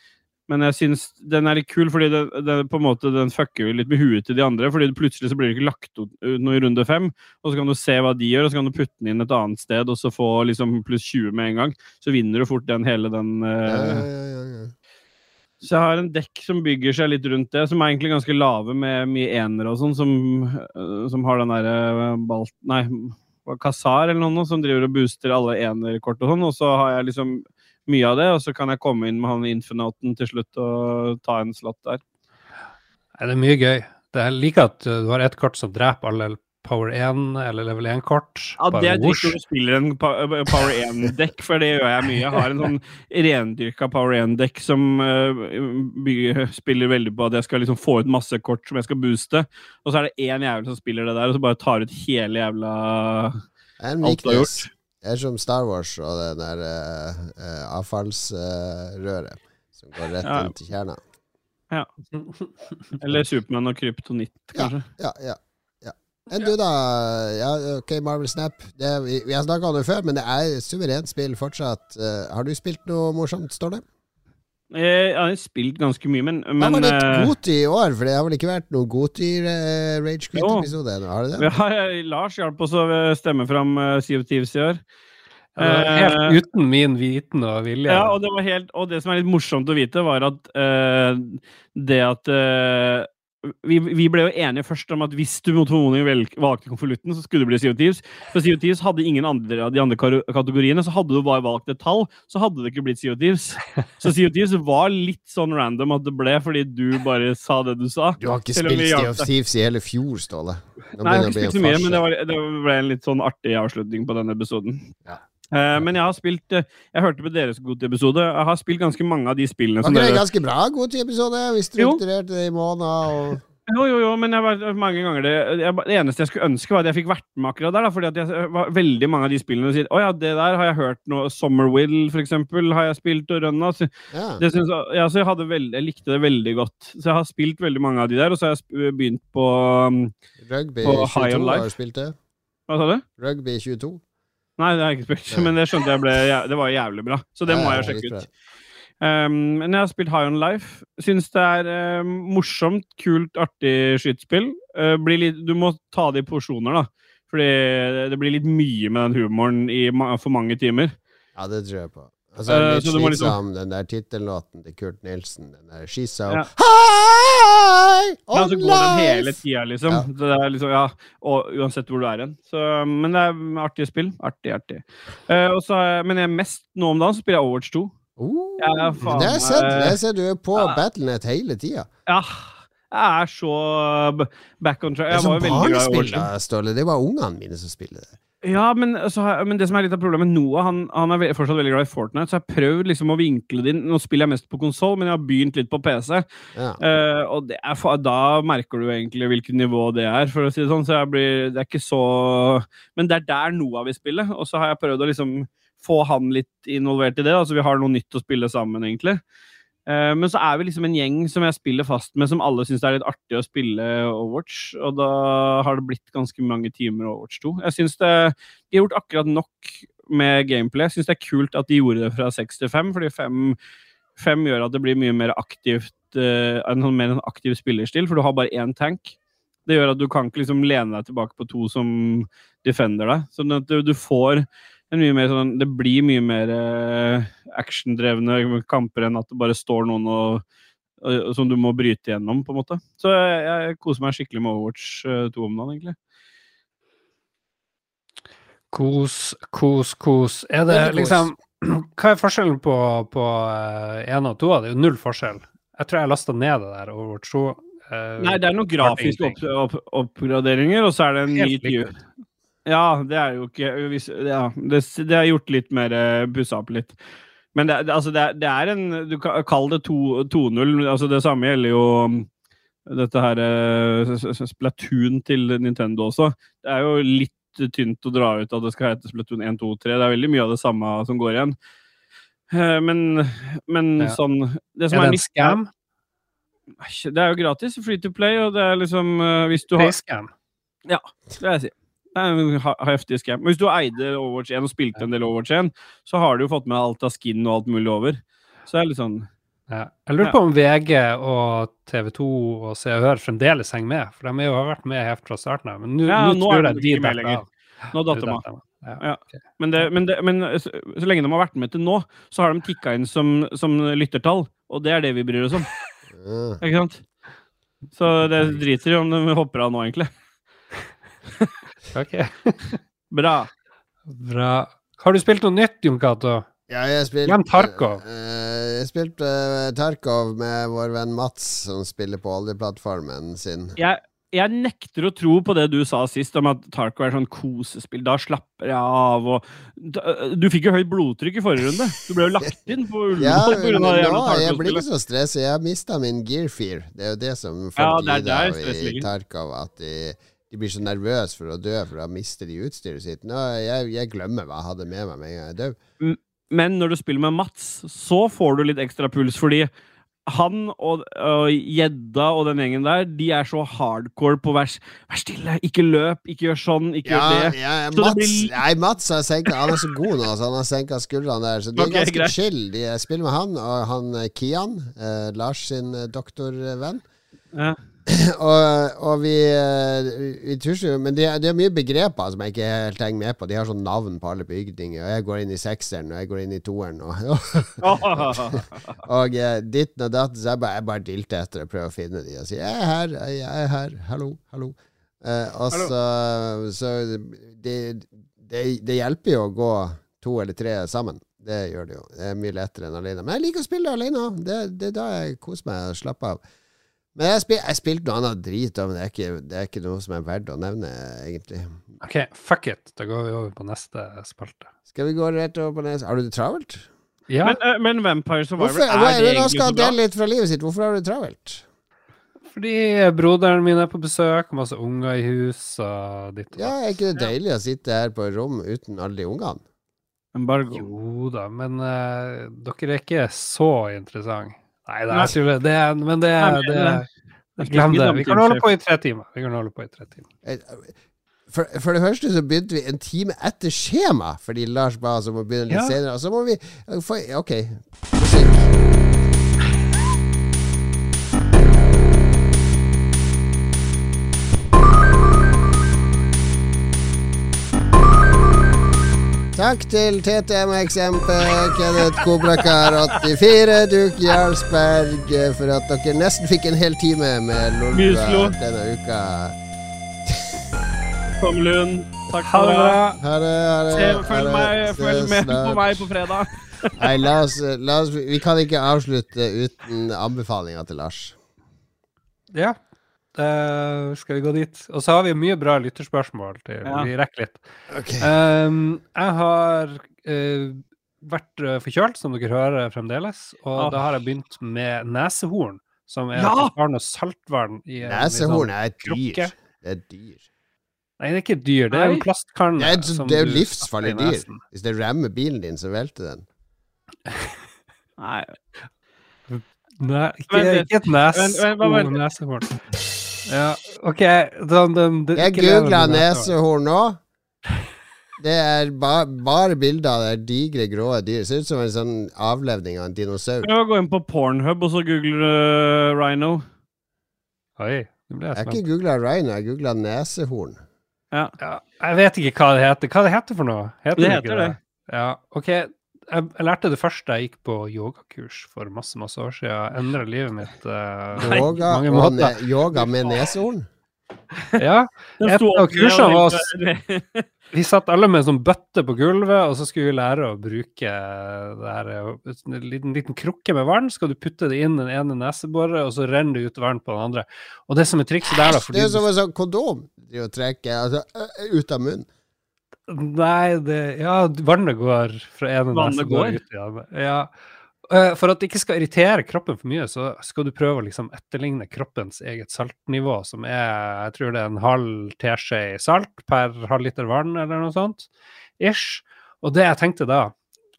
men jeg syns den er litt kul, fordi det, det, på en måte, den fucker litt med huet til de andre. fordi det plutselig så blir det ikke lagt ut noe i runde fem, og så kan du se hva de gjør, og så kan du putte den inn et annet sted og så få liksom pluss 20 med en gang. Så vinner du fort den hele den ja, ja, ja, ja. Så jeg har en dekk som bygger seg litt rundt det, som er egentlig ganske lave med mye enere og sånn, som, øh, som har den derre balt... Nei, Kasar eller noe, som driver og booster alle enerkort og sånn, og så har jeg liksom mye av det, og så kan jeg komme inn med han Infinauten til slutt og ta en slott der. Det er mye gøy. Det er like at du har ett kort som dreper alle Power 1 eller Level 1-kort. Ja, det er dritt når du spiller en øh, Power 1-dekk, for det gjør jeg mye. Jeg har en sånn rendyrka Power 1-dekk som uh, bygger, spiller veldig på at jeg skal liksom få ut masse kort som jeg skal booste, og så er det én jævel som spiller det der, og så bare tar ut hele jævla Alt du har gjort. Det er som Star Wars og det der uh, avfallsrøret som går rett Ja. inn til kjerna. Eller Supermann og kryptonitt, kanskje. Ja, ja, ja. Enn du, da? Ja, ok, Marvel Snap. Det, vi, vi har snakka om det før, men det er suverent spill fortsatt. Eh, har du spilt noe morsomt, står det? Eh, Jeg har spilt ganske mye, men, men var litt eh, Goti i år? For det har vel ikke vært noen Goti-Rage Quit-episode? Har det det? Ja, [LAUGHS] har, Lars hjalp oss å stemme fram uh, Sea of Thieves i år. Det Eh, Helt uten min viten og vilje. Ja, og det, var helt, og det som er litt morsomt å vite, var at uh, det at eh, vi, vi ble jo enige først om at hvis du mot formodning valgte konvolutten, så skulle det bli CO2s. For CO2s hadde ingen andre av de andre kategoriene, så hadde du bare valgt et tall, så hadde det ikke blitt CO2s. Så CO2s var litt sånn random at det ble fordi du bare sa det du sa. Du har ikke spilt vi Sea hjalp of deg. Thieves i hele fjor, Ståle. Nå Nei, jeg har ikke spilt så mye, men det, var, det ble en litt sånn artig avslutning på denne episoden. Ja. Eh, men jeg har spilt eh, Jeg hørte på deres Godti-episode. Jeg har spilt ganske mange av de spillene som det dere ganske bra Godti-episode. Vi strukturerte det i måneder og Jo, jo, jo, men jeg var, mange ganger det, jeg, det eneste jeg skulle ønske, var at jeg fikk vært med akkurat der. Da, fordi at jeg, var veldig mange av de spillene sier Å ja, det der har jeg hørt noe Summerwill, for eksempel, har jeg spilt og rønna. Så, Ja. det synes, ja, så jeg, hadde veld, jeg likte det veldig godt. Så jeg har spilt veldig mange av de der, og så har jeg begynt på um, Rugby På High 22 on Life. har du spilt det? Hva sa du? Rugby 22. Nei, det har jeg ikke spilt, men det skjønte jeg ble, det var jævlig bra. Så det må jeg sjekke ut. Um, men jeg har spilt High On Life. Syns det er um, morsomt, kult, artig skytespill. Uh, litt, du må ta det i porsjoner, da. Fordi det blir litt mye med den humoren i ma for mange timer. Ja, det tror jeg på. Altså, så Eh, litt du liksom- den der tittellåten til Kurt Nilsen. Den der She's so Ja. High Ja, on så går den hele tida, liksom. Ja. Det er liksom ja, og uansett hvor du er hen. Men det er artige spill. Artig, artig. Uh, og så, men jeg er mest nå om dagen så spiller jeg Overwatch 2. Uh, Ja, faen, det er sett. eh, Det ser. Du er på ja. Battlenet hele tida. Ja, jeg er så back on track. Det er Jeg var veldig glad i barnespill, Overwatch 2. da, Ståle. Det var ungene mine som spiller det. Ja, men, så har men det som er litt av problemet Noah han, han er fortsatt veldig glad i Fortnite, så jeg har prøvd liksom å vinkle det inn. Nå spiller jeg mest på konsoll, men jeg har begynt litt på PC. Ja. Uh, og det er, da merker du egentlig hvilket nivå det er, for å si det sånn. Så jeg blir, det er ikke så Men det er der Noah vil spille, og så har jeg prøvd å liksom få han litt involvert i det. Altså vi har noe nytt å spille sammen, egentlig. Eh, men så er vi liksom en gjeng som jeg spiller fast med, som alle syns er litt artig å spille Overwatch. Og da har det blitt ganske mange timer Overwatch 2. Jeg syns de har gjort akkurat nok med gameplay. Jeg syns det er kult at de gjorde det fra seks til fem, fordi fem, gjør at det blir mye mer aktivt eh, en sånn mer aktiv spillerstil, for du har bare én tank. Det gjør at du kan ikke liksom lene deg tilbake på to som defender deg. Sånn at du, får sånn Det blir mye mer eh, actiondrevne kamper enn at det bare står noen og, og, som du må bryte gjennom, på en måte. Så jeg, jeg koser meg skikkelig med Overwatch eh, 2 om dagen, egentlig. Kos, kos, kos. Er det Veldig kos. liksom Hva er forskjellen på, på én og to? Det er jo null forskjell. Jeg tror jeg lasta ned det der Overwatch 2. Uh, Nei, det er noen grafiske opp, opp, oppgraderinger, og så er det en ny helt tyv. likt. Ja, det er jo ikke ja, det, det er gjort litt mer uh, pussa opp litt. Men det, altså det, er, det er en Du kan kalle det to- 2-0. Altså det samme gjelder jo um, dette her eh, Splatoon til Nintendo også. Det er jo litt tynt å dra ut at det skal hete Splatoon 1, 2, 3. Det er veldig mye av det samme som går igjen. Eh, men, men Ja. sånn Det som Er er, det en nytt- scam? Det er jo gratis. Free to play. Og det er liksom eh, Hvis du har Facecam? det vil jeg si. Heftig scam. Men hvis du eide Overwatch 1 og spilte en del Overwatch 1, så har du jo fått med alt av skin og alt mulig over. Så det er litt sånn Ja. Jeg lurer på om VG og TV 2 og Se og Hør fremdeles henger med, for de har jo vært med helt fra starten av. Men nå Ja, nu nå tror jeg de ikke med lenger. av. Nå datt De de av. Ja. Ja. Men, det, men, det, men så, så lenge de har vært med til nå, så har de tikka inn som, som lyttertall. Og det er det vi bryr oss om. Ikke sant? Så det driter i om de hopper av nå, egentlig. Ok, [LAUGHS] Bra. bra. Har du spilt noe nytt, Jon Cato? Ja, jeg spilte Tarkov. Uh, jeg spilte uh, Tarkov med vår venn Mats, som spiller på oljeplattformen sin. Jeg, jeg nekter å tro på det du sa sist om at Tarkov er sånn kosespill. Da slapper jeg av og Du fikk jo høyt blodtrykk i forrige runde. Du ble jo lagt inn på [LAUGHS] Ja, Ullevål ja, grunn det men jævla nå, jeg blir ikke så stressa. Jeg har mista min gear fear. Det er jo det som folk Ja, det er lider der av i. Tarkov. At de, de blir så nervøse for å dø, for da mister de utstyret sitt. Nå, jeg, jeg glemmer hva jeg hadde med meg med en gang jeg dør. Men når du spiller med Mats, så får du litt ekstra puls, fordi han og og gjedda og den gjengen der, de er så hardcore på vær, vær stille, ikke løp, ikke gjør sånn, ikke Ja, gjør det. ja, Så det Mats, blir- nei, Mats har senka Han er så god nå, så han har senka skuldrene der. Så det er okay, ganske greit. chill. De spiller med han og han eh, Kian, eh, Lars sin eh, doktorvenn. Ja. [CLEARS THROAT] og, og vi, eh, vi tusjer jo Men det, det er mye begreper som jeg ikke helt henger med på. De har sånn navn på alle bygninger. Og jeg går inn i sekseren, og jeg går inn i toeren. Og, [LAUGHS] og eh, ditten og datten. Så jeg bare, jeg bare dilter etter og prøver å finne de og sier 'Jeg er her, jeg er her. Hallo, hallo'. Uh, og så, så det, det, det hjelper jo å gå to eller tre sammen. Det gjør det jo. Det er mye lettere enn alene. Men jeg liker å spille alene. Det, det er da jeg koser meg og slapper av. Men jeg, spil, jeg spilte noe annet drit, da, men det er, ikke, det er ikke noe som er verdt å nevne, egentlig. OK, fuck it. Da går vi over på neste spalte. Skal vi gå rett over på neste? Har du det travelt? Ja, Men, uh, men Vampire Survivor, Hvorfor, er det nå egentlig skal så han bra? dele litt fra livet sitt. Hvorfor har du det travelt? fordi broderen min er på besøk, masse unger i hus og ditt og Ja. Er ikke det deilig å sitte her på et rom uten alle de ungene? Embargo. Jo da, men uh, dere er ikke så interessante. Nei det er jeg det. er, men det, er- det, er- Glem det. Vi kan holde på i tre timer. Vi kan holde på i tre timer. Eh, For, for det første så begynte vi en time etter skjema, fordi Lars ba oss om å begynne litt Ja. senere. Og så må vi få OK. Takk til TTMXMP, Kenneth Kobrakar84, Duke Jarlsberg, for at dere nesten fikk en hel time med Lolbua denne uka. Tom Lund, takk for det. Ha det. Ha det. Følg, følg med snart. på meg på fredag. [LAUGHS] Nei, la oss, la oss Vi kan ikke avslutte uten anbefalinga til Lars. Ja. Eh, skal vi gå dit? Og så har vi mye bra lytterspørsmål. til Ja. Vi rekker litt. Okay. Um, jeg har uh, vært eh, forkjølt, som dere hører fremdeles, og Ah. da har jeg begynt med nesehorn, som er Ja! og saltvann i en Nesehorn sånn er et dyr. krukke. Det er dyr. Nei, det er ikke et dyr, det er en plastkanne. Det er, som det er jo livsfarlig dyr. Hvis det rammer bilen din, så velter den. Nei. [LAUGHS] Nei, ikke, ikke et Vent, vent, bare neshorn. Ja, OK. Den, den, den, Jeg googla nesehorn nå. Det er ba bare bilder av det digre, grå dyret. Det ser ut som en sånn avlevning av en dinosaur. Prøv å gå inn på Pornhub og så google uh, Rhino. Oi, nå ble Jeg jeg har ikke googla rhino, jeg googla nesehorn. Ja. Ja, jeg vet ikke hva det heter. Hva det heter for noe? Heter Det det heter det. Ja, OK. Jeg, jeg lærte det første jeg gikk på yogakurs for masse, masse år siden. Endra livet mitt eh, Yoga, mange måter. ne yoga med neshorn? Ja. Et av kursene var oss, Vi satt alle med en sånn bøtte på gulvet, og så skulle vi lære å bruke det her, eh, en liten, liten krukke med vann. Skal du putte det inn den ene neseboret, og så renner det ut vann på den andre. Og det som er trikset der, da fordi det er som en sånn kondom du å trekke altså, ut av munnen. Nei, det Ja, vannet går fra ene nese går? ut i andre. Ja. Eh, For at det ikke skal irritere kroppen for mye, så skal du prøve å liksom etterligne kroppens eget saltnivå, som er jeg tror det er en halv teskje salt per halv liter vann, eller noe sånt. Ish. Og det jeg tenkte da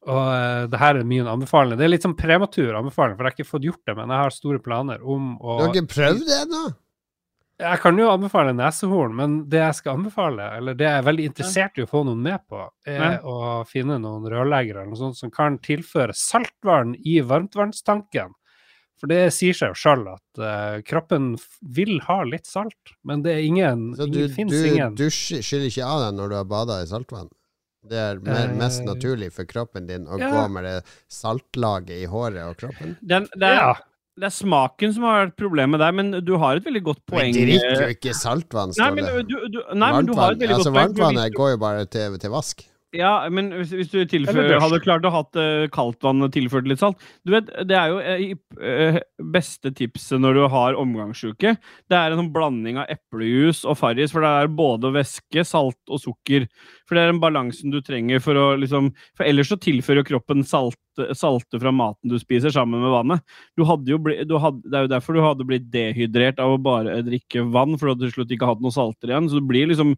og eh, det her er min anbefaling. Det er litt sånn prematur anbefaling, for jeg har ikke fått gjort det, men jeg har store planer om å Du har ikke prøvd det ennå? Jeg kan jo anbefale nesehorn, men det jeg skal anbefale, eller det jeg er veldig interessert i å få noen med på, er Ja. å finne noen rørleggere eller noe sånt som kan tilføre saltvann i varmtvannstanken. For det sier seg jo sjøl at uh, kroppen vil ha litt salt, men det er ingen, Så du, ingen du ingen dusjer, skyller ikke av deg når du har bada i saltvann? Det er mer, mest Eh, naturlig for kroppen din å ja. gå med det saltlaget i håret og kroppen? Den, er, Ja. Det er smaken som har vært problemet der, men du har et veldig godt Men poeng. drikker jo ikke saltvann, står det. du, du, nei, men du har et veldig altså, varmtvannet går jo bare til, til vask. Ja, men hvis, hvis du tilfører, hadde klart å ha uh, kaldtvann tilført litt salt Du vet, Det er jo eh, eh, beste tipset når du har omgangssjuke. Det er en sånn blanding av eplejus og Farris, for det er både væske, salt og sukker. For det er den balansen du trenger for å liksom For ellers så tilfører kroppen salt, salte fra maten du spiser, sammen med vannet. Du hadde jo bli, du hadde, det er jo derfor du hadde blitt dehydrert av å bare drikke vann, for du hadde til slutt ikke hatt noe salter igjen. Så du blir liksom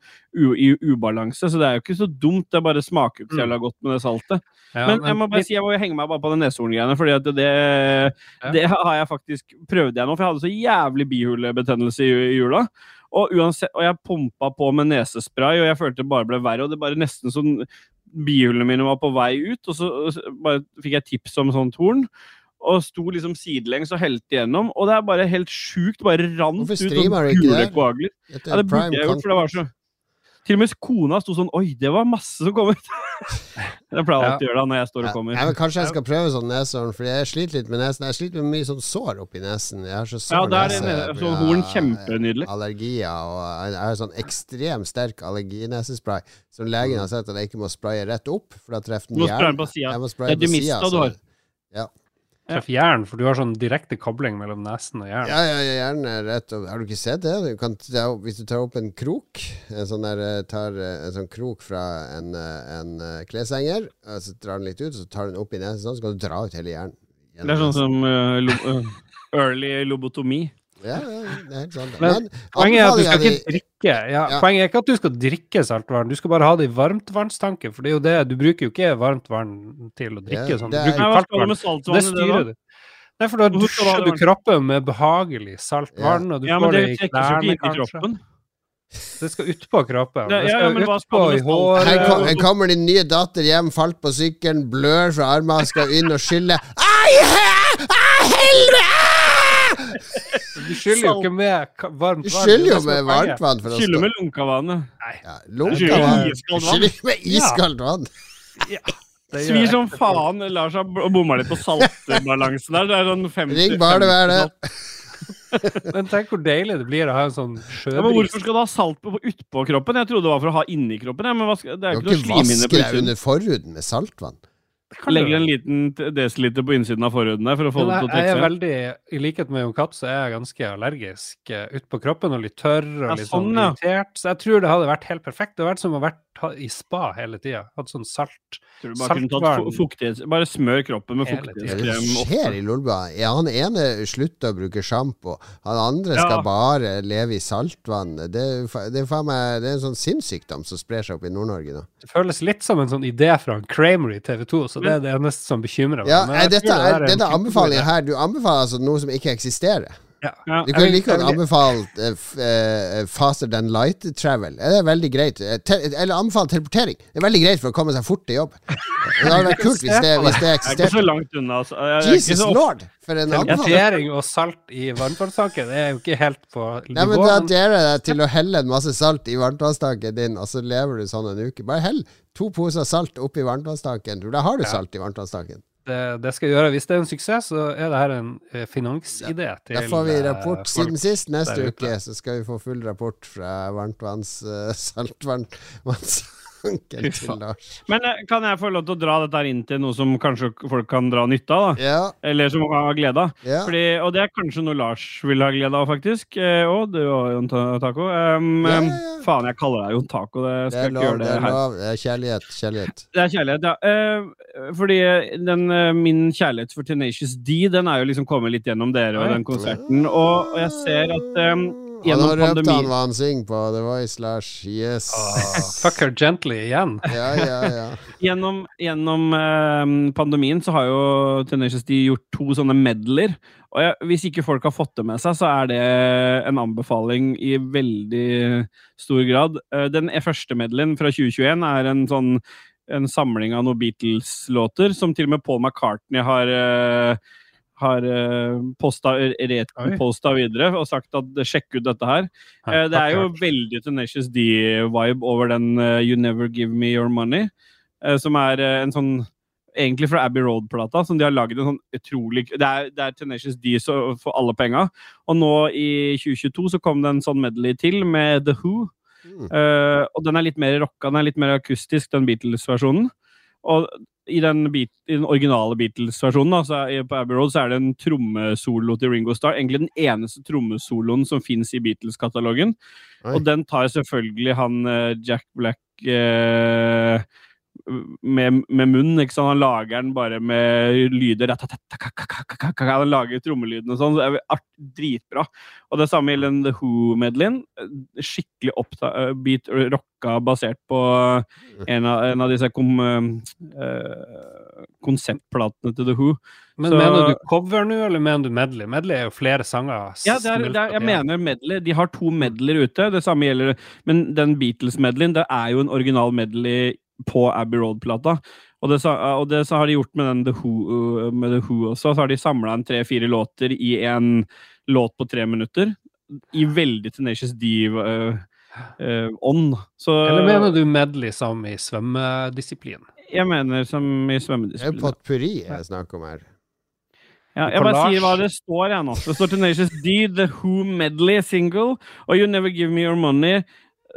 i ubalanse. Så det er jo ikke så dumt. Det bare smaker jo ikke så jævla godt med det saltet. Ja, men jeg må bare si, jeg må jo henge meg bare på det neshorngreiene, for det, det, Ja. det har jeg faktisk prøvd jeg nå, for jeg hadde så jævlig bihulebetennelse i, i jula. Og, uansett, og jeg pumpa på med nesespray, og jeg følte det bare ble verre. Og det bare nesten sånn Bihulene mine var på vei ut, og så, og så bare fikk jeg tips om sånn torn. Og sto liksom sidelengs og helte igjennom, og det er bare helt sjukt. Bare rant ut Hvorfor sånn koagler. Ja, det burde jeg gjort, for det var så Til og med kona sto sånn Oi, det var masse som kom ut! [LAUGHS] det pleier jeg alltid å gjøre da når jeg står og kommer. Ja, men kanskje jeg skal prøve sånn neshorn, for jeg sliter litt med nesen. Jeg sliter med mye sånn sår oppi nesen. Jeg har så Ja, sår der er nese. det- sånn grunn horn kjempenydelig. Allergier, og jeg har sånn ekstremt sterk allerginesespray som legen har sett at jeg ikke må spraye rett opp, for da treffer Du den må spraye den hjernen. på sida. Jeg må Det spraye er på sida. du har. Treff hjernen, for du har sånn direkte kobling mellom nesen og hjernen. Ja, ja, ja, gjerne rett over. Har du ikke sett det? Du kan hvis du tar opp en krok, en sånn der, eh, tar eh, en sånn krok fra en, eh, en kleshenger, så drar den litt ut, så tar den opp i nesen sånn, så kan du dra ut hele hjernen. Det er sånn som uh, lo uh, early lobotomi. Ja, ja, det er helt sant. Men Men Poenget er at du skal ikke drikke ja, Ja. Poenget er ikke at du skal drikke saltvann, du skal bare ha det i varmtvannstanken. For det er jo det, du bruker jo ikke varmt vann til å drikke Ja, sånn. det Du er- bruker kaldt vann. Det styrer du. Nei, for da dusjer du kroppen med behagelig saltvann, og du Ja, får det det i klærne, i kanskje. kroppen. Det skal utpå kroppen. Det skal ja, ja, utpå i håret. her, kom, her kommer din nye datter hjem, falt på sykkelen, blør fra armene, skal inn og skylle. Ai, he- ai, helvete! Du skyller jo ikke med varmt varmt Du vann. skyller er jo det med varmt vann for å Skyller med lunka vannet. ja, skyller med iskaldt vann. Vann. [LAUGHS] Det Svir som faen. Lars har bomma litt på saltbalansen der. Det er sånn 50 Ring barnevernet. [LAUGHS] Men tenk hvor deilig det blir å ha en sånn Ja, men hvorfor skal du ha salt på, utpå kroppen? Jeg trodde det var for å ha inni kroppen. Ja, men det er Du jo kan ikke noe ikke vaske deg under forhuden med saltvann. Kan Legger du- en liten desiliter på innsiden av forhuden der for å få det til å jeg er trekke seg. veldig, I likhet med Jon Katt, så er jeg ganske allergisk uh, utpå kroppen og litt tørr og litt sånn sånn, irritert. Så jeg tror det hadde vært helt perfekt. Det hadde vært som å vært i spa hele tida. Hatt sånn salt. Tror bare. Bare smør kroppen med tiden. det skjer i Lolba. Ja, han ene slutter å bruke sjampo. Han andre Ja. skal bare leve i saltvann. Det, det, er meg, det er en sånn sinnssykdom som sprer seg opp i Nord-Norge nå. Det føles litt som en sånn idé fra en Kramer i TV 2, så det er det eneste som bekymrer meg. Ja, jeg dette er dette anbefaler jeg her Du anbefaler altså noe som ikke eksisterer. Ja. Ja. Du kan kunne like godt anbefale vil- anbefalt eh, eh, faster than light travel. Det er veldig greit. Eh, te eller anbefale teleportering. Det er veldig greit for å komme seg fort til jobb. Det hadde vært kult hvis det, hvis det Jeg er ikke så langt unna. Altså. Jeg Jesus så lord! For en anbefaling. Teleportering og salt i varmtvannstanken det er jo ikke helt på Nei, men nivå. Da men dere deg til å helle en masse salt i varmtvannstanken din, og så lever du sånn en uke. Bare hell to poser salt oppi varmtvannstanken. Da har du salt i varmtvannstanken. Det, det skal jeg gjøre. Hvis det er en suksess, så er det her en eh, finansidé til Da får vi eh, rapport folk. siden sist. Neste uke så skal vi få full rapport fra varmtvanns... Uh, [LAUGHS] saltvannstanken Fy til. Lars. Men eh, kan jeg få lov til å dra dette inn til noe som kanskje folk kan dra nytte av? da? Ja, Eller som har glede av? ja. Fordi, og det er kanskje noe Lars vil ha glede av, faktisk. Eh, og du og Jon Taco. Um, Ja, ja, um. Faen, jeg kaller deg Jon Taco. Det Det skal er ikke lov. gjøre Det det er her. Det er kjærlighet. Kjærlighet. Det er kjærlighet, ja. Uh, fordi den, uh, min kjærlighet for Tenacious D Den er jo liksom kommet litt gjennom dere og den konserten. Og, og jeg ser at eh, Gjennom har røpt røpte han hva han synger på The Voice, Lars. Yes. Oh, fuck her gently igjen. [LAUGHS] Ja, ja, ja. gjennom, gjennom eh, pandemien så har jo Tenacious D gjort to sånne medler. Og jeg, hvis ikke folk har fått det med seg, så er det en anbefaling i veldig stor grad. Eh, den første medleyen fra 2021 er en sånn en samling av noen Beatles-låter som til og med Paul McCartney har uh, har uh, posta, videre og sagt at sjekk ut dette her. Hei, det er jo veldig Tenacious D-vibe over den eh, You Never Give Me Your Money, eh, som er eh, en sånn Egentlig fra Abbey Road-plata, som de har lagd en sånn utrolig Det er, det er Tenacious D så, for alle penga. Og nå i 2022 så kom det en sånn medley til med The Who. Mm. Eh, og den er litt mer rocka, den er litt mer akustisk, den Beatles-versjonen. Og i den, beat, i den originale Beatles-versjonen da, så er, på Abbey Road så er det en trommesolo til Ringo Starr. Egentlig den eneste trommesoloen som fins i Beatles-katalogen. Og den tar selvfølgelig han eh, Jack Black eh, med, med munnen. ikke sant? Han lager den bare med lyder. Han lager trommelydene og sånn. så Det er art, dritbra. Og det samme gjelder The Who-medleyen. Skikkelig upbeat rocka basert på en av, en av disse kom, uh, konseptplatene til The Who. Men Så- mener du cover nå, eller mener du medley? Medley er jo flere sanger. Ja, det er, det er, jeg mener medley. De har to medleyer ute. Det samme gjelder Men den Beatles-medleyen, det er jo en original medley på Abbey Road-plata. Og det, og det så har de gjort med den The Who, uh, med The Who også. Så har de samla en tre-fire låter i en låt på tre minutter. I veldig Tenacious D-ånd. så Eller mener du medley som i svømmedisiplin? Jeg mener som i Det er svømmedisiplin. potpurri jeg snakker om her. Ja, jeg bare sier hva det står, jeg nå. Det står Tenacious D, The Who Medley single, og You Never Give Me Your Money,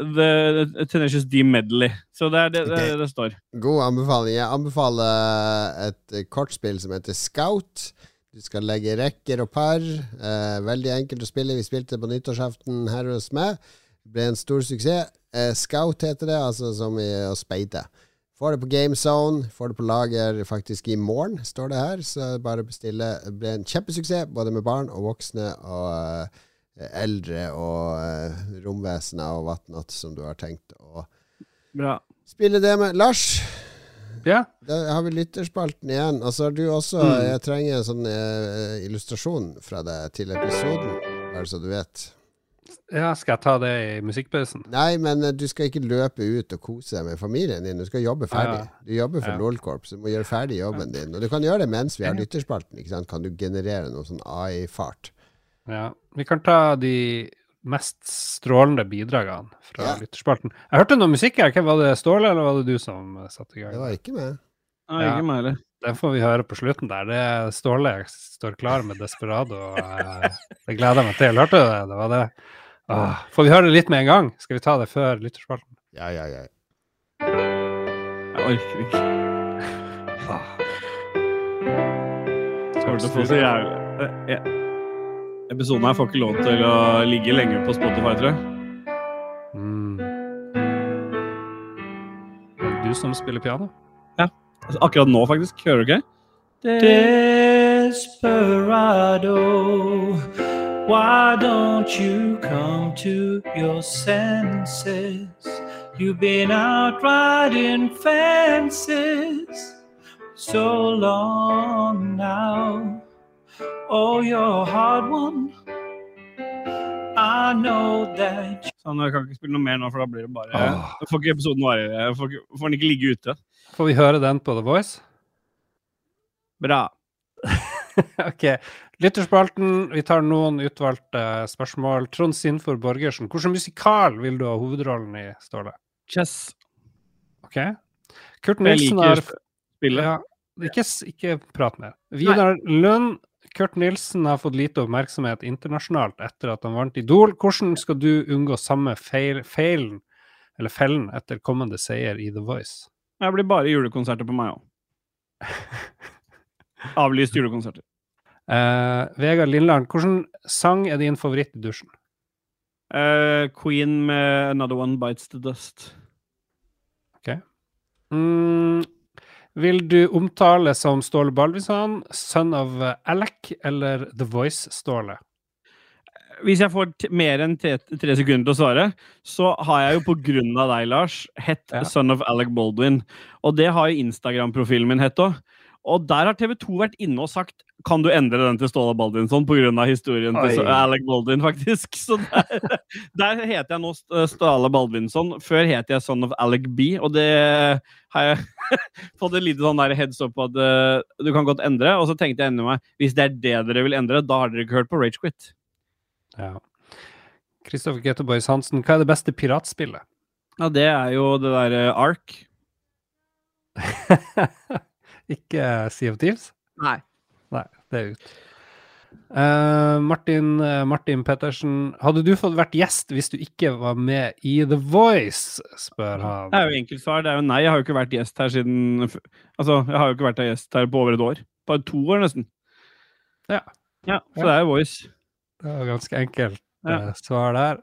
The Tenacious D Medley. Så det er det det, Ok. det står. God anbefaling. Jeg anbefaler et eh, kortspill som heter Scout. Du skal legge rekker og par. Eh, veldig enkelt å spille. Vi spilte på nyttårsaften her hos meg. Det ble en stor suksess. Eh, Scout heter det, altså som i å speide. Får det på GameZone, får det på lager faktisk i morgen, står det her. Så bare bestille. Det ble en kjempesuksess, både med barn og voksne og eh, eldre og eh, romvesener og whatnot som du har tenkt å Bra. spille det med. Lars, Ja. da har vi lytterspalten igjen. Og så har du også Mm. Jeg trenger en sånn uh, illustrasjon fra deg til episoden, bare så du vet. ja, skal jeg ta det i musikkpausen? Nei, men eh, du skal ikke løpe ut og kose deg med familien din. Du skal jobbe ferdig. Ja. Du jobber for Ja. LOLcorp, så du må gjøre ferdig jobben din. Og du kan gjøre det mens vi har lytterspalten. Kan du generere noe sånn AI-fart. Ja. Vi kan ta de mest strålende bidragene fra Ja. lytterspalten. Jeg hørte noe musikk her. Var det Ståle, eller var det du som satte i gang? Det var ikke med. Nei, Ja. ikke meg heller. Den får vi høre på slutten der. Det er Ståle står klar med Desperado. og, eh, Det gleder jeg meg til. Hørte du det? Det var det. Åh, får vi høre det litt med en gang? Skal vi ta det før lytterspalten? Ja, ja, ja. Jeg orker ikke. Kommer til å få så jævlig eh, Episoden her får ikke lov til å ligge lenge på Spotify, tror jeg. Mm. Du som spiller piano? Altså, Akkurat nå, faktisk. Hører du ikke? Desperado, why don't you come to your senses? You've been out riding fences so long now. Oh, you're a hard one. I know that Sånn, jeg kan ikke spille noe mer nå, for da blir det bare oh. Da får ikke episoden vare. Får, får den ikke ligge ute. Får vi høre den på The Voice? Bra. [LAUGHS] ok. Lytterspalten. Vi tar noen utvalgte spørsmål. Trond Sinfor Borgersen, hvilken musikal vil du ha hovedrollen i, Ståle? Chess. Ok. Kurt Nilsen liker Jeg liker spillet. ja, ikke, ikke prat mer. Vidar Lund. Kurt Nilsen har fått lite oppmerksomhet internasjonalt etter at han vant Idol. Hvordan skal du unngå samme feil, feilen, eller fellen, etter kommende seier i The Voice? Jeg blir bare julekonserter på meg òg. [LAUGHS] Avlyst julekonserter. Uh, Vegard Lindland, hvilken sang er din favoritt i dusjen? Uh, Queen med 'Another One Bites the Dust'. OK. Mm, vil du omtale som Ståle Balvinsson, sønn of eh, Alec eller The Voice-Ståle? Hvis jeg får mer enn tre, tre sekunder til å svare, så har jeg jo på grunn av deg, Lars, hett Ja. Son of Alec Baldwin. Og det har jo Instagram-profilen min hett òg. Og der har TV 2 vært inne og sagt kan du endre den til Ståle Baldvinsson pga. historien Oi. til Alec Baldwin, faktisk. [LAUGHS] Så der, der heter jeg nå Ståle Baldvinsson. Før het jeg Son of Alec B, og det har jeg [LAUGHS] fått et lite sånn der heads up på at eh, du kan godt endre. Og så tenkte jeg inni meg hvis det er det dere vil endre, da har dere ikke hørt på Ragequit. Ja. Kristoffer Geteboys Hansen, hva er det beste piratspillet? Ja, det er jo det derre Ark. [LAUGHS] Ikke Sea of Thieves? Nei. Nei, det er ut. Uh, Martin, uh, Martin Pettersen, hadde du fått vært gjest hvis du ikke var med i The Voice? spør han. Det er jo enkelt svar. Det er jo nei. Jeg har jo ikke vært gjest her siden Altså, jeg har jo ikke vært gjest her på over et år. Bare to år, nesten. Ja. Ja, Så Ja. det er jo Voice. Det var ganske enkelt Ja. eh, svar der.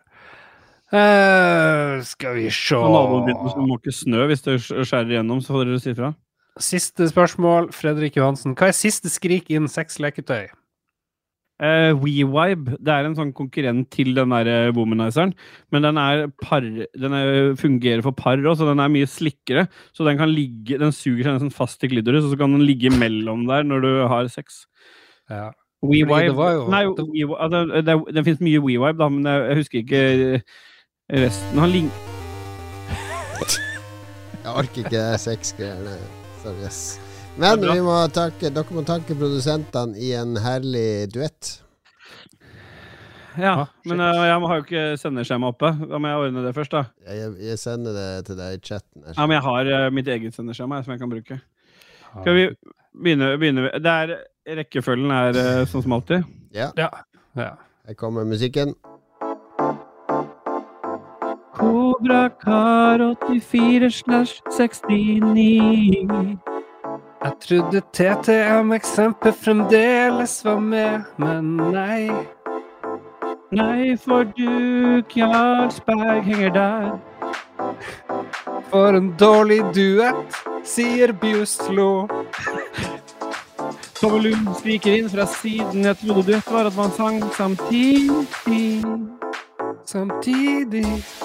Eh, skal vi se naboen din må ikke snø hvis det skjærer igjennom, så får dere si fra. Siste spørsmål, Fredrik Johansen. Hva er siste skrik innen sexleketøy? Eh, WeVibe det er en sånn konkurrent til den der eh, womanizeren, men den er par, den er, fungerer for par òg, så den er mye slikkere. Så den kan ligge, den suger seg nesten fast i klitoris, og så kan den ligge mellom der når du har sex. Ja. WeVibe jo- Nei, det- We, altså, det, det, det finnes mye WeVibe, da, men jeg, jeg husker ikke eh, resten. Han ligner Jeg orker ikke sexgreiene. Sorry, yes. Men vi må takke, dere må takke produsentene i en herlig duett. Ja, men uh, jeg har jo ikke sendeskjema oppe. Da må jeg ordne det først, da. Jeg, jeg sender det til deg i chatten. her. Ja, men jeg har uh, mitt eget sendeskjema jeg, som jeg kan bruke. Skal vi begynne, begynne Det er Rekkefølgen er uh, sånn som alltid. Ja, Ja. ja. her kommer musikken. Kobra Kar 84 slash 69. Jeg trodde TTM-eksempel fremdeles var med, men nei. Nei, for du, Jarlsberg, henger der. For en dårlig duett, sier Bjuslo. Tommelum skriker inn fra siden. Jeg trodde duett var at man sang samtidig. Samtidig Tidig.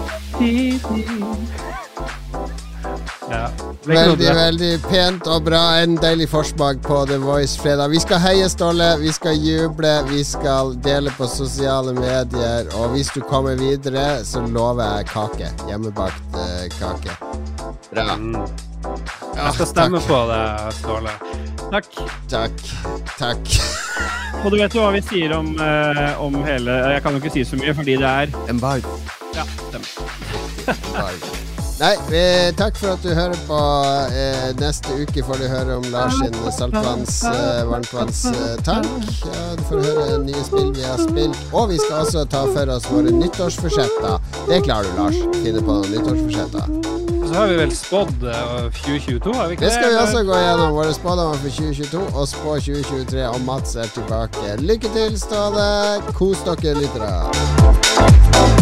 Ja. Veldig, veldig pent og bra. En deilig forsmak på The Voice fredag. Vi skal heie Ståle, vi skal juble, vi skal dele på sosiale medier. Og hvis du kommer videre, så lover jeg kake. Hjemmebakt eh, kake. Bra. Mm. Ja, Jeg skal stemme takk, på det, Ståle. Takk. takk, takk. Og du vet jo hva vi sier om, eh, om hele Jeg kan jo ikke si så mye, fordi det er Embargo. Nei, eh, takk for at du hører på. Eh, neste uke får du høre om Lars sin saltvanns, eh, varmtvannstank. Ja, du får høre nye spill vi har spilt. Og vi skal også ta for oss våre nyttårsforsetter. Det klarer du, Lars. Finne på noen nyttårsforsetter. så har vi vel spådd eh, 2022, har vi ikke Det skal vi også gå gjennom. Våre spådommer for 2022 og spå 2023. Og Mats er tilbake. Lykke til, Ståle. Kos dere, lyttere.